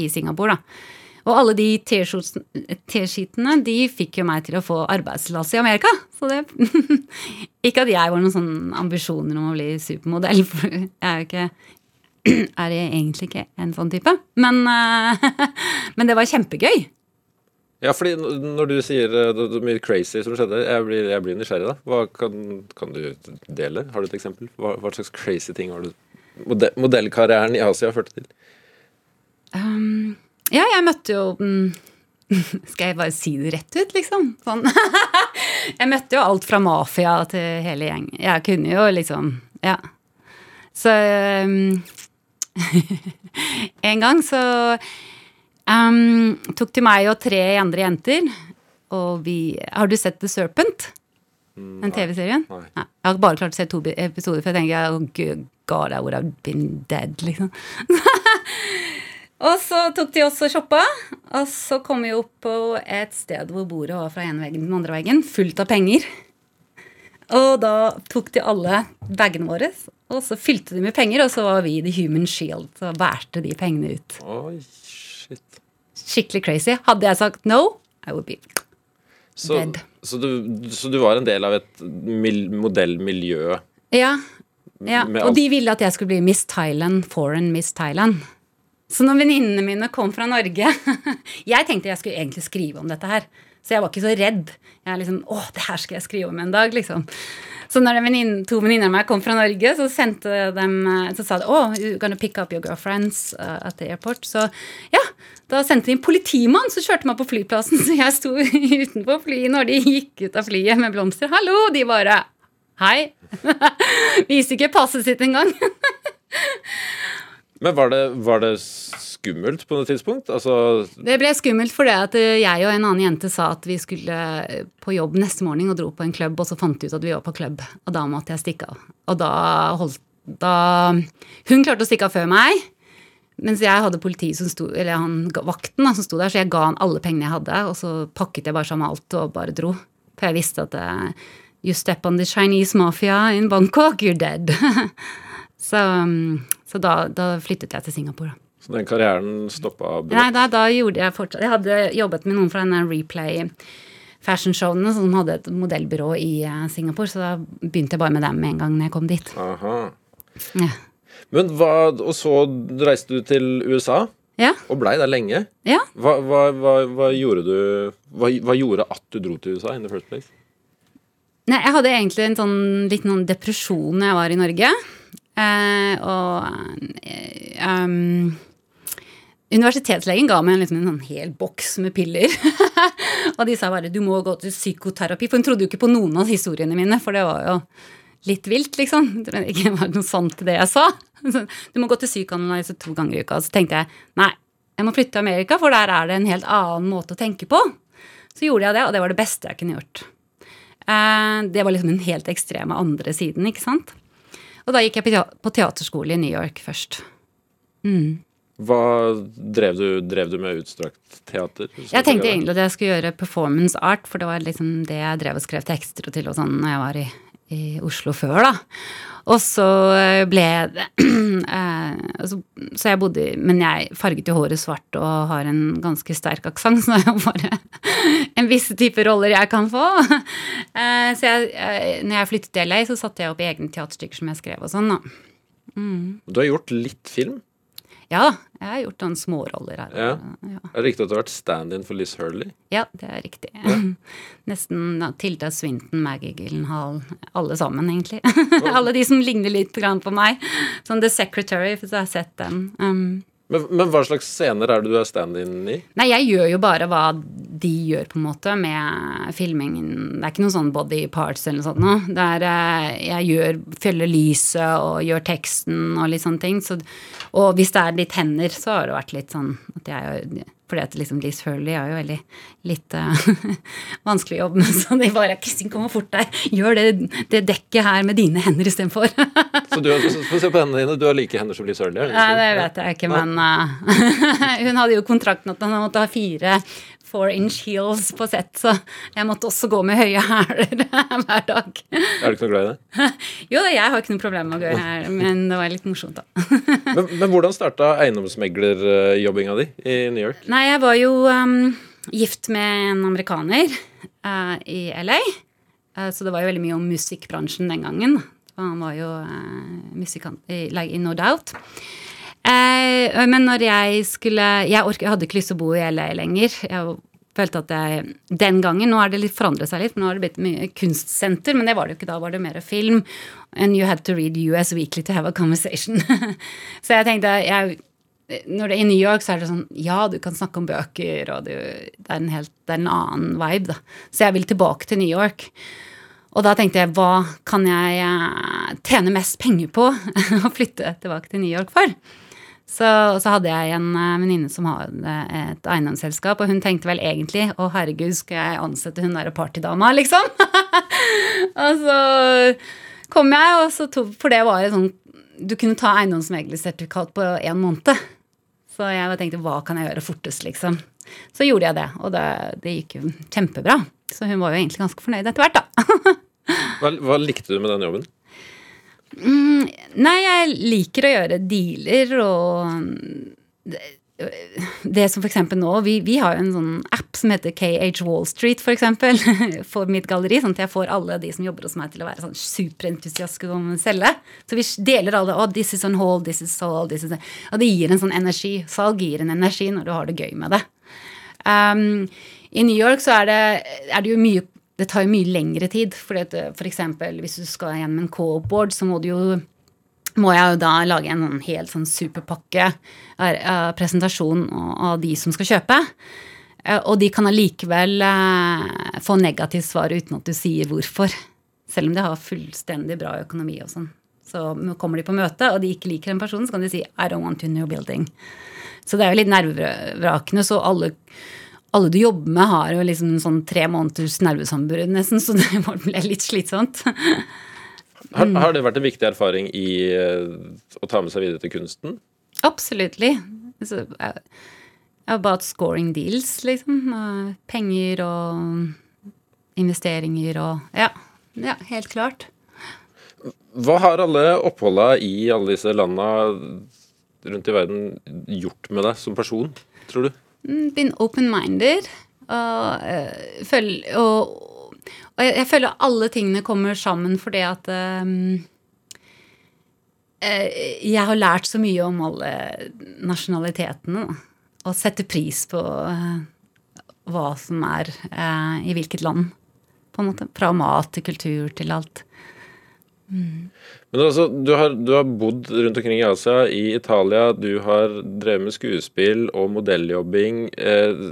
i Singapore. da. Og alle de T-skitene de fikk jo meg til å få arbeidstillatelse i Amerika. Så det Ikke at jeg var noen sånne ambisjoner om å bli supermodell, for jeg er jo ikke er jeg egentlig ikke en sånn type. Men, eh, men det var kjempegøy. Ja, fordi når du sier det, det er mye crazy som skjedde, jeg blir, jeg blir nysgjerrig, da. Hva kan, kan, du dele? Har du et eksempel? Hva, hva slags crazy ting har du modell, modellkarrieren i Asia førte til? Um, ja, jeg møtte jo um, Skal jeg bare si det rett ut, liksom? Sånn. jeg møtte jo alt fra mafia til hele gjeng. Jeg kunne jo liksom Ja. Så um, En gang så Um, tok til meg og tre andre jenter. Og vi Har du sett The Serpent? Den TV-serien? Nei. Nei. Jeg har bare klart å se to episoder, for jeg tenker oh, God, I would have been dead, liksom. og så tok de oss og shoppa, og så kom vi opp på et sted hvor bordet var fra ene veggen til den andre veggen, fullt av penger. Og da tok de alle bagene våre, og så fylte de med penger, og så var vi the human shield, og bærte de pengene ut. Oi. Skikkelig crazy. Hadde jeg sagt no, I would be Så, Dead. så, du, så du var en del av et mil, modellmiljø? Ja. ja. Og de ville at jeg skulle bli Miss Thailand, foreign Miss Thailand. Så når venninnene mine kom fra Norge Jeg tenkte jeg skulle egentlig skrive om dette her. Så jeg var ikke så redd. Jeg er liksom, å, det her skal jeg skrive om en dag, liksom. Så når en venninne, to venninner av meg kom fra Norge, så sendte dem, så sa de oh, you're gonna pick up your girlfriends uh, at the airport. Så ja, da sendte de en politimann som kjørte meg på flyplassen. Så jeg sto utenfor flyet når de gikk ut av flyet med blomster. Hallo! De bare Hei. Viste ikke passet sitt engang. Men var det, var det skummelt på noe tidspunkt? Altså Det ble skummelt fordi at eh, jeg og en annen jente sa at vi skulle eh, på jobb neste morgen og dro på en klubb, og så fant vi ut at vi var på klubb, og da måtte jeg stikke av. Og da holdt da Hun klarte å stikke av før meg, mens jeg hadde politiet som sto, eller han vakten da, som sto der, så jeg ga han alle pengene jeg hadde, og så pakket jeg bare sammen alt og bare dro. For jeg visste at uh, you step on the Chinese mafia in Bangkok, you're dead. så um, så da, da flyttet jeg til Singapore. så den karrieren stoppa Nei, da, da gjorde jeg fortsatt Jeg hadde jobbet med noen fra denne Replay fashionshowene som hadde et modellbyrå i eh, Singapore, så da begynte jeg bare med dem med en gang når jeg kom dit. Aha. Ja. Men hva, Og så reiste du til USA Ja. og blei der lenge. ja. Hva, hva, hva, gjorde du hva, gjorde at du dro til USA in the first place? Nei, jeg hadde egentlig en sånn liten sånn depresjon da jeg var i Norge. Eh, og eh, um, Universitetslegen ga meg liksom en sånn hel boks med piller. og de sa bare du må gå til psykoterapi. For hun trodde jo ikke på noen av historiene mine, for det var jo litt vilt, liksom. Det var noe sant i det jeg sa. Du må gå til psykoanalyse to ganger i uka. Så tenkte jeg nei, jeg må flytte til Amerika, for der er det en helt annen måte å tenke på. Så gjorde jeg det, og det var det beste jeg kunne gjort. Eh, Det var liksom den helt ekstreme andre siden, ikke sant. Og da gikk jeg på på teaterskole i New York først. Mm. Hva drev du, drev du med utstrakt teater? Jeg tenkte egentlig at jeg skulle gjøre performance art, for det var liksom det jeg drev og skrev tekster til og sånn når jeg var i, i Oslo før, da. Og så ble det eh, så, så jeg bodde Men jeg farget jo håret svart og har en ganske sterk aksent, så det er jo bare en viss type roller jeg kan få. Eh, så jeg, eh, når jeg flyttet til LA, så satte jeg opp egne teaterstykker som jeg skrev og sånn, da. Du har gjort litt film? Ja, jeg har gjort noen småroller her. Ja. ja. Er det riktig at du har vært stand-in for Liz Hurley? Ja, det er riktig. Nesten ja, Tilda Swinton, Maggie Gyllenhaal, alle sammen, egentlig. alle de som ligner litt grann på meg. Sånn The Secretary, hvis du har sett den. Um, Men, men hva slags scener er det du er stand-in i? nei, jeg gjør jo bare hva de gjør, på en måte, med filmingen. Det er ikke noen sånn body parts eller noe sånt noe. Det er eh, Jeg gjør, følger lyset og gjør teksten og litt sånne ting. Så, og hvis det er litt hender, så har det vært litt sånn at jeg fordi at liksom Liz Hurley er jo veldig litt vanskelig jobb med, så de bare Kristin, kom fort deg. Gjør det, det dekket her med dine hender istedenfor. Så du har, å se på hendene dine. Du har like hender som Liz Hurley? er Nei, det vet jeg ikke, men uh, hun hadde jo kontrakten at hun måtte ha fire four inch heels på sett, så jeg måtte også gå med høye hæler hver dag. Er du ikke noe glad i det? Jo jeg har ikke noe problem med å gå her, men det var litt morsomt, da. Men, men hvordan starta eiendomsmeglerjobbinga di i New York? Nei, jeg var jo um, gift med en amerikaner uh, i LA, uh, så det var jo veldig mye om musikkbransjen den gangen. Han var jo uh, musikant i, like, i No Doubt. Eh, men når jeg skulle Jeg, ork, jeg hadde ikke lyst til å bo i LA lenger. Jeg følte at jeg Den gangen Nå har det litt forandret seg litt, for nå har det blitt mye kunstsenter, men det var det jo ikke da. var det mer film. And you had to read US Weekly to have a conversation. så jeg tenkte jeg når det er I New York så er det sånn Ja, du kan snakke om bøker, og du, det, er en helt, det er en annen vibe, da. Så jeg vil tilbake til New York. Og da tenkte jeg, hva kan jeg eh, tjene mest penger på å flytte tilbake til New York for? Så, så hadde jeg en eh, venninne som hadde et eiendomsselskap, og hun tenkte vel egentlig å herregud, skal jeg ansette hun derre partydama, liksom? og så kom jeg, og så tok For det var jo sånn Du kunne ta eiendomsmeglersertifikat på én måned. Så jeg tenkte hva kan jeg gjøre fortest, liksom. Så gjorde jeg det, og det, det gikk jo kjempebra. Så hun var jo egentlig ganske fornøyd etter hvert, da. Hva, hva likte du med den jobben? Mm, nei, jeg liker å gjøre dealer og det, det som eksempel nå, vi, vi har jo en sånn app som heter KH Wall Street, for eksempel, for mitt galleri. Sånn at jeg får alle de som jobber hos meg til å være sånn superentusiastiske om å selge. Så vi deler alle oh, this is on hold, this is all, this is Og det gir en sånn energi. Salg gir en energi når du har det gøy med det. Um, I New York så er det, er det jo mye Det tar jo mye lengre tid. For, f.eks. hvis du skal gjennom en co-board, så må du jo må jeg jo da lage en sånn helt sånn superpakke av presentasjon av de som skal kjøpe. Eh, Og de kan allikevel eh, få negativt svar uten at du sier hvorfor. Selv om de har fullstendig bra økonomi og sånn. Så kommer de på møte, og de ikke liker den personen, så kan de si I don't want to new building. Så det er jo litt nervevrakende. Så alle, alle du jobber med, har jo liksom sånn tre måneders nervesambrudd nesten, så det ble litt slitsomt. Har, har det vært en viktig erfaring i eh, å ta med seg videre til kunsten? Absolutt. Så, uh, about scoring deals, liksom. Penger og investeringer og Ja. Ja, helt klart. Hva har alle oppholda i alle disse landa rundt i verden gjort med deg som person, tror du? Mm, Been open-minded. Og, føl, og, og jeg, føler alle tingene kommer sammen fordi at eh, jeg har lært så mye om alle nasjonalitetene. Da, og setter pris på eh, hva som er eh, i hvilket land. På en måte. Fra mat til kultur til alt. Men altså, du har, du har bodd rundt omkring i Asia, i Italia, du har drevet med skuespill og modelljobbing. Eh,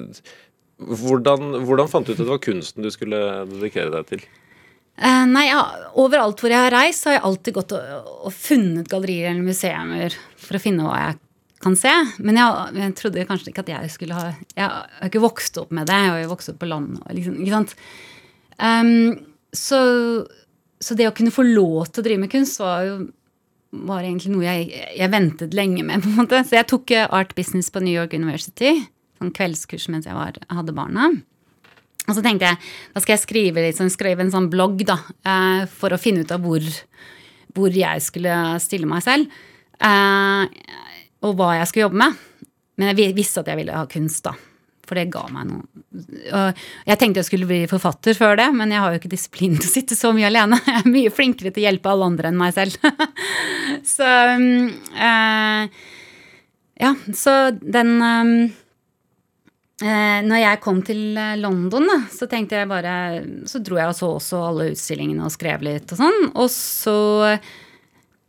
hvordan, hvordan fant du ut at det var kunsten du skulle dedikere deg til? Eh, nei, ja, Overalt hvor jeg har reist, har jeg alltid gått og, og funnet gallerier eller museer for å finne hva jeg kan se. Men jeg, jeg trodde kanskje ikke at jeg skulle ha Jeg har ikke vokst opp med det. Jeg har jo vokst opp på landet. Liksom, ikke sant? Um, så, så det å kunne få lov til å drive med kunst var jo var egentlig noe jeg, jeg ventet lenge med. på en måte. Så jeg tok eh, art business på New York University. Sånn kveldskurs mens jeg var, hadde barna. Og så tenkte jeg da skal jeg skrive, liksom, skrive en sånn blogg da, eh, for å finne ut av hvor, hvor jeg skulle stille meg selv. Eh, og hva jeg skulle jobbe med. Men jeg visste at jeg ville ha kunst, da. For det ga meg noe Jeg tenkte jeg skulle bli forfatter før det, men jeg har jo ikke disiplin til å sitte så mye alene. Jeg er mye flinkere til å hjelpe alle andre enn meg selv. så uh, Ja, så den um, uh, Når jeg kom til London, da, så tenkte jeg bare Så dro jeg og så også alle utstillingene og skrev litt og sånn. Og så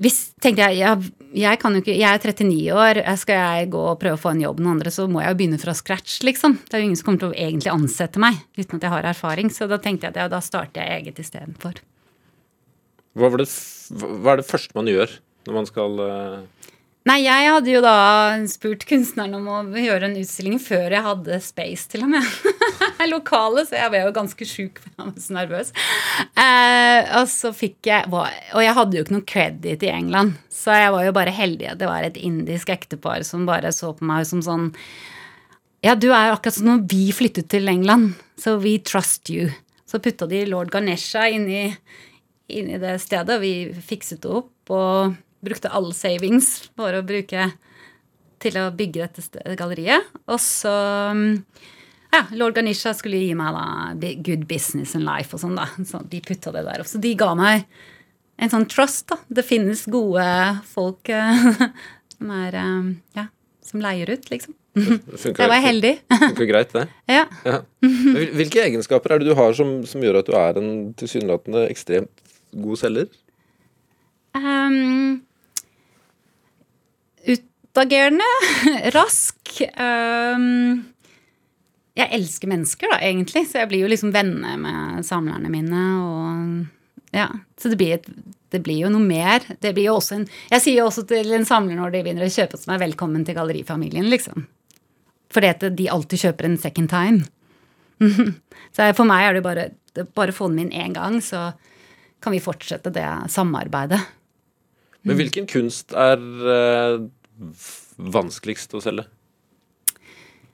hvis, tenkte jeg, ja, jeg kan jo ikke Jeg er 39 år, skal jeg gå og prøve å få en jobb med noen andre, så må jeg jo begynne fra scratch, liksom. Det er jo ingen som kommer til å egentlig ansette meg uten at jeg har erfaring. Så da tenkte jeg at ja, da starter jeg eget istedenfor. Hva, hva er det første man gjør når man skal uh... Nei, jeg hadde jo da spurt kunstneren om å gjøre en utstilling før jeg hadde space, til og med. Lokale, så jeg ble jo ganske sjuk, for jeg var så nervøs. Eh, og så fikk jeg Og jeg hadde jo ikke noe credit i England, så jeg var jo bare heldig at det var et indisk ektepar som bare så på meg som sånn Ja, du er akkurat som når vi flyttet til England, så we trust you. Så putta de lord Ganesha inn i det stedet, og vi fikset det opp. og brukte all savings for å bruke til å bygge dette galleriet. Og så ja, Lord Ganisha skulle gi meg da good business and life og sånn, da. Så de putta det der. Så de ga meg en sånn trust, da. Det finnes gode folk uh, som er uh, ja, som leier ut, liksom. Funker, jeg var heldig. Funker greit, det. Ja. ja. Hvilke egenskaper er det du har som, som gjør at du er en tilsynelatende ekstremt god selger? Um, utagerende, rask. Um, jeg elsker mennesker, da, egentlig, så jeg blir jo liksom venner med samlerne mine. og ja, Så det blir, et, det blir jo noe mer. Det blir jo også en, jeg sier jo også til en samler når de begynner å kjøpe hos er velkommen til gallerifamilien, liksom. Fordi de alltid kjøper en second time. så for meg er det bare bare få den inn én gang, så kan vi fortsette det samarbeidet. Men hvilken kunst er uh vanskeligst å selge?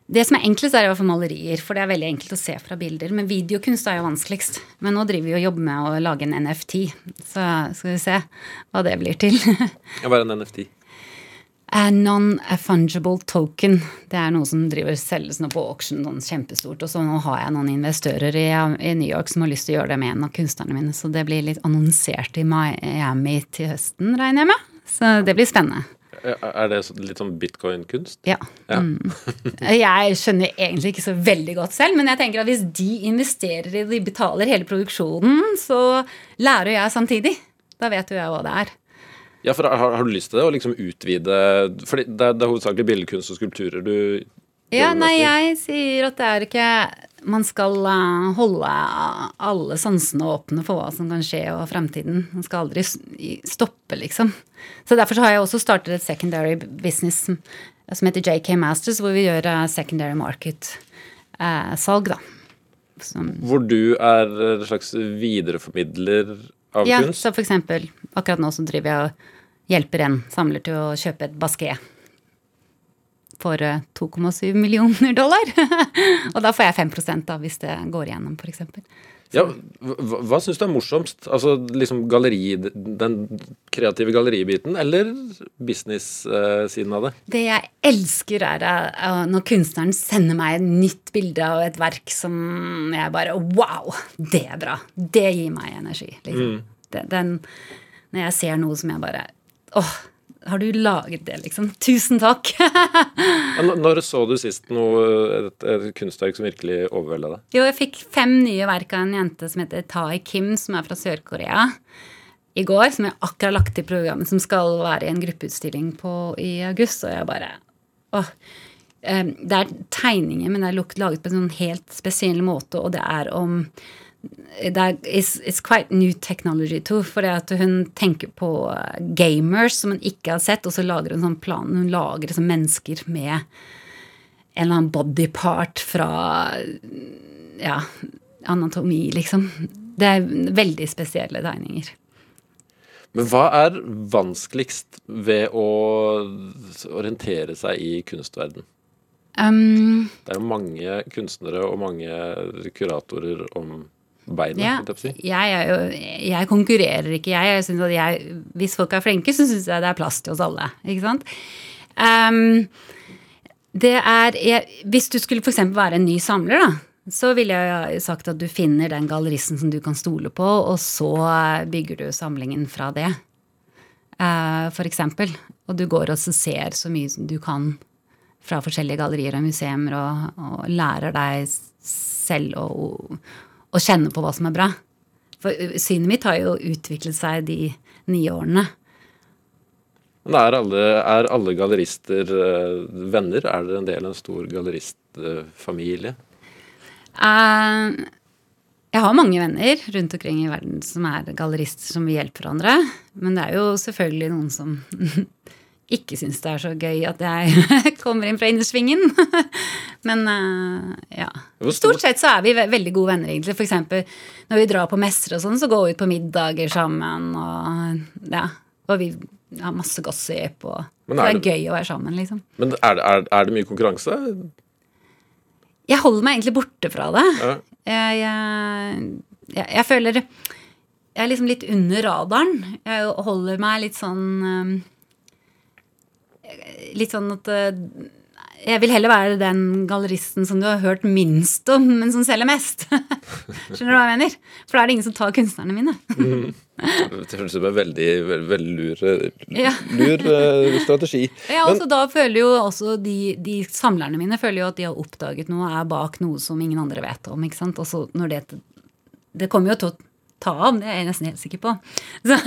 Det som er enklest, er i hvert fall malerier, for det er veldig enkelt å se fra bilder. Men videokunst er jo vanskeligst. Men nå driver vi og jobber med å lage en NFT, så skal vi se hva det blir til. Hva er en NFT? A Non-fungible token. Det er noe som driver selges nå på auction sånn kjempestort. Og så nå har jeg noen investører i, i, New York som har lyst til å gjøre det med en av kunstnerne mine. Så det blir litt annonsert i Miami til høsten, regner jeg med. Så det blir spennende. Er det litt sånn bitcoin-kunst? Ja. ja. Mm. Jeg skjønner egentlig ikke så veldig godt selv, men jeg tenker at hvis de investerer i de betaler hele produksjonen, så lærer jeg samtidig. Da vet jo jeg hva det er. Ja, for har, har du lyst til det? Å liksom utvide For det, det, er hovedsakelig billedkunst og skulpturer du Ja, nei, jeg sier at det er ikke man skal eh, holde alle sansene åpne for hva som kan skje og fremtiden. Man skal aldri stoppe, liksom. Så derfor så har jeg også startet et secondary business som heter JK Masters, hvor vi gjør eh, secondary market-salg, da. Som, hvor du er en slags videreformidler av ja, kunst? Ja, så for eksempel akkurat nå så driver jeg og hjelper en samler til å kjøpe et basket for 2,7 millioner dollar. og da får jeg 5% da, hvis det går igjennom, f.eks. Ja, hva, hva syns du er morsomst? Altså liksom galleri, Den kreative galleribiten eller business-siden av det? Det jeg elsker, er uh, når kunstneren sender meg et nytt bilde av et verk som jeg bare Wow! Det er bra! Det gir meg energi. Liksom. Mm. Den, når jeg ser noe som jeg bare åh, har du laget det, liksom? Tusen takk! Når så du sist noe, et, et kunstverk som virkelig overvelda deg? Jo, jeg fikk fem nye verk av en jente som heter Tai Kim, som er fra Sør-Korea. I går, som jeg akkurat har lagt til programmet, som skal være i en gruppeutstilling på, i august. Og jeg bare åh, Det er tegninger, men det er laget på en sånn helt spesiell måte, og det er om det er it's, it's, quite new technology too. For det at hun tenker på gamers som hun ikke har sett, og så lager hun sånn plan. Hun lager liksom mennesker med en eller annen bodypart fra ja, anatomi, liksom. Det er veldig spesielle tegninger. Men hva er vanskeligst ved å orientere seg i kunstverden? Um, Det er jo mange kunstnere og mange kuratorer om beinet, ja, jeg jeg, jeg konkurrerer ikke, jeg. jeg, hvis folk er flinke, så syns jeg det er plass til oss alle. Ikke sant? Um, det er Hvis du skulle f.eks. være en ny samler, da, så ville jeg sagt at du finner den galleristen som du kan stole på, og så bygger du samlingen fra det. Eh, for eksempel. Og du går og ser så mye som du kan fra forskjellige gallerier og museer, og, og lærer deg selv å, å kjenne på hva som er bra. For uh, synet mitt har jo utviklet seg de nye årene. Men er alle, er alle gallerister eh, venner? Er dere en del av en stor galleristfamilie? Uh, jeg har mange venner rundt omkring i verden som er gallerister som vil hjelpe hverandre. Men det er jo selvfølgelig noen som ikke syns det er så gøy at jeg kommer inn fra innersvingen. Men eh, ja. Stort- sett så er vi veldig gode venner, egentlig. Eksempel når vi drar på messer og sånn, så går vi ut på middager sammen og ja. Og vi har masse gossip og Det er gøy å være sammen, liksom. Men er det, er, er det mye konkurranse? Jeg holder meg egentlig borte fra det. Ja. Jeg, jeg, jeg, jeg føler Jeg er liksom litt under radaren. Jeg holder meg litt sånn um, Litt sånn at uh, jeg vil heller være den galleristen som du har hørt minst om, men som selger mest. Skjønner du hva jeg mener? For da er det ingen som tar kunstnerne mine. Det høres ut som en veldig, veldig, lur, Ja. lur eh, strategi. Ja, og Da føler jo også de, de samlerne mine føler jo at de har oppdaget noe, er bak noe som ingen andre vet om. ikke sant? Og så når det, det kommer jo til å ta av, det er jeg nesten helt sikker på. Så,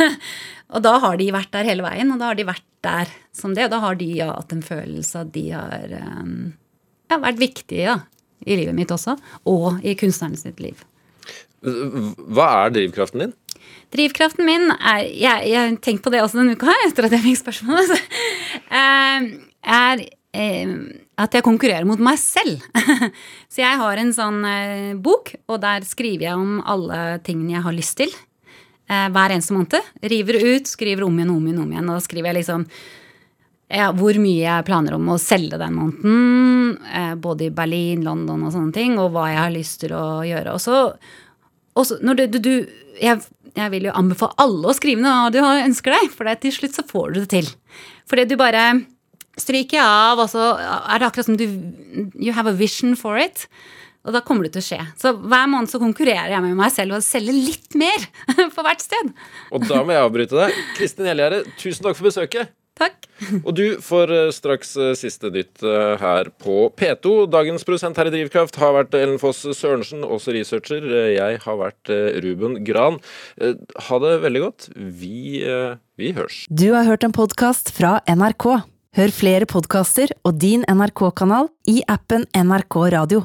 og da har de vært der hele veien, og da har de vært der som det. Og da har de ja, hatt en følelse at de har um, ja, vært viktige ja, i livet mitt også, og i kunstnernes sitt liv. Hva er drivkraften din? Drivkraften min er Jeg, jeg har tenkt på det også denne uka etter at jeg fikk spørsmålet. eh, er eh, at jeg konkurrerer mot meg selv. Så jeg har en sånn eh, bok, og der skriver jeg om alle tingene jeg har lyst til. Eh, hver eneste måned. River ut, skriver om igjen, om igjen, om igjen. Og da skriver jeg liksom ja, hvor mye jeg planer om å selge den måneden. Eh, både i Berlin, London og sånne ting. Og hva jeg har lyst til å gjøre. Og så, når du, du, jeg, jeg vil jo anbefale alle å skrive noe du ønsker deg, for til slutt så får du det til. Fordi du bare stryker av, og så er det akkurat som du You have a vision for it. Og da kommer det til å skje. Så hver måned så konkurrerer jeg med meg selv og selger litt mer på hvert sted. Og da må jeg avbryte deg. Kristin Helgjerde, tusen takk for besøket. Takk. Og du får eh, straks eh, siste nytt eh, her på P2. Dagens produsent her i Drivkraft har vært Ellen Foss Sørensen, også researcher. Jeg har vært Ruben Gran. Ha det veldig godt. Vi, vi hørs. Du har hørt en podkast fra NRK. Hør flere podkaster og din NRK-kanal i appen NRK Radio.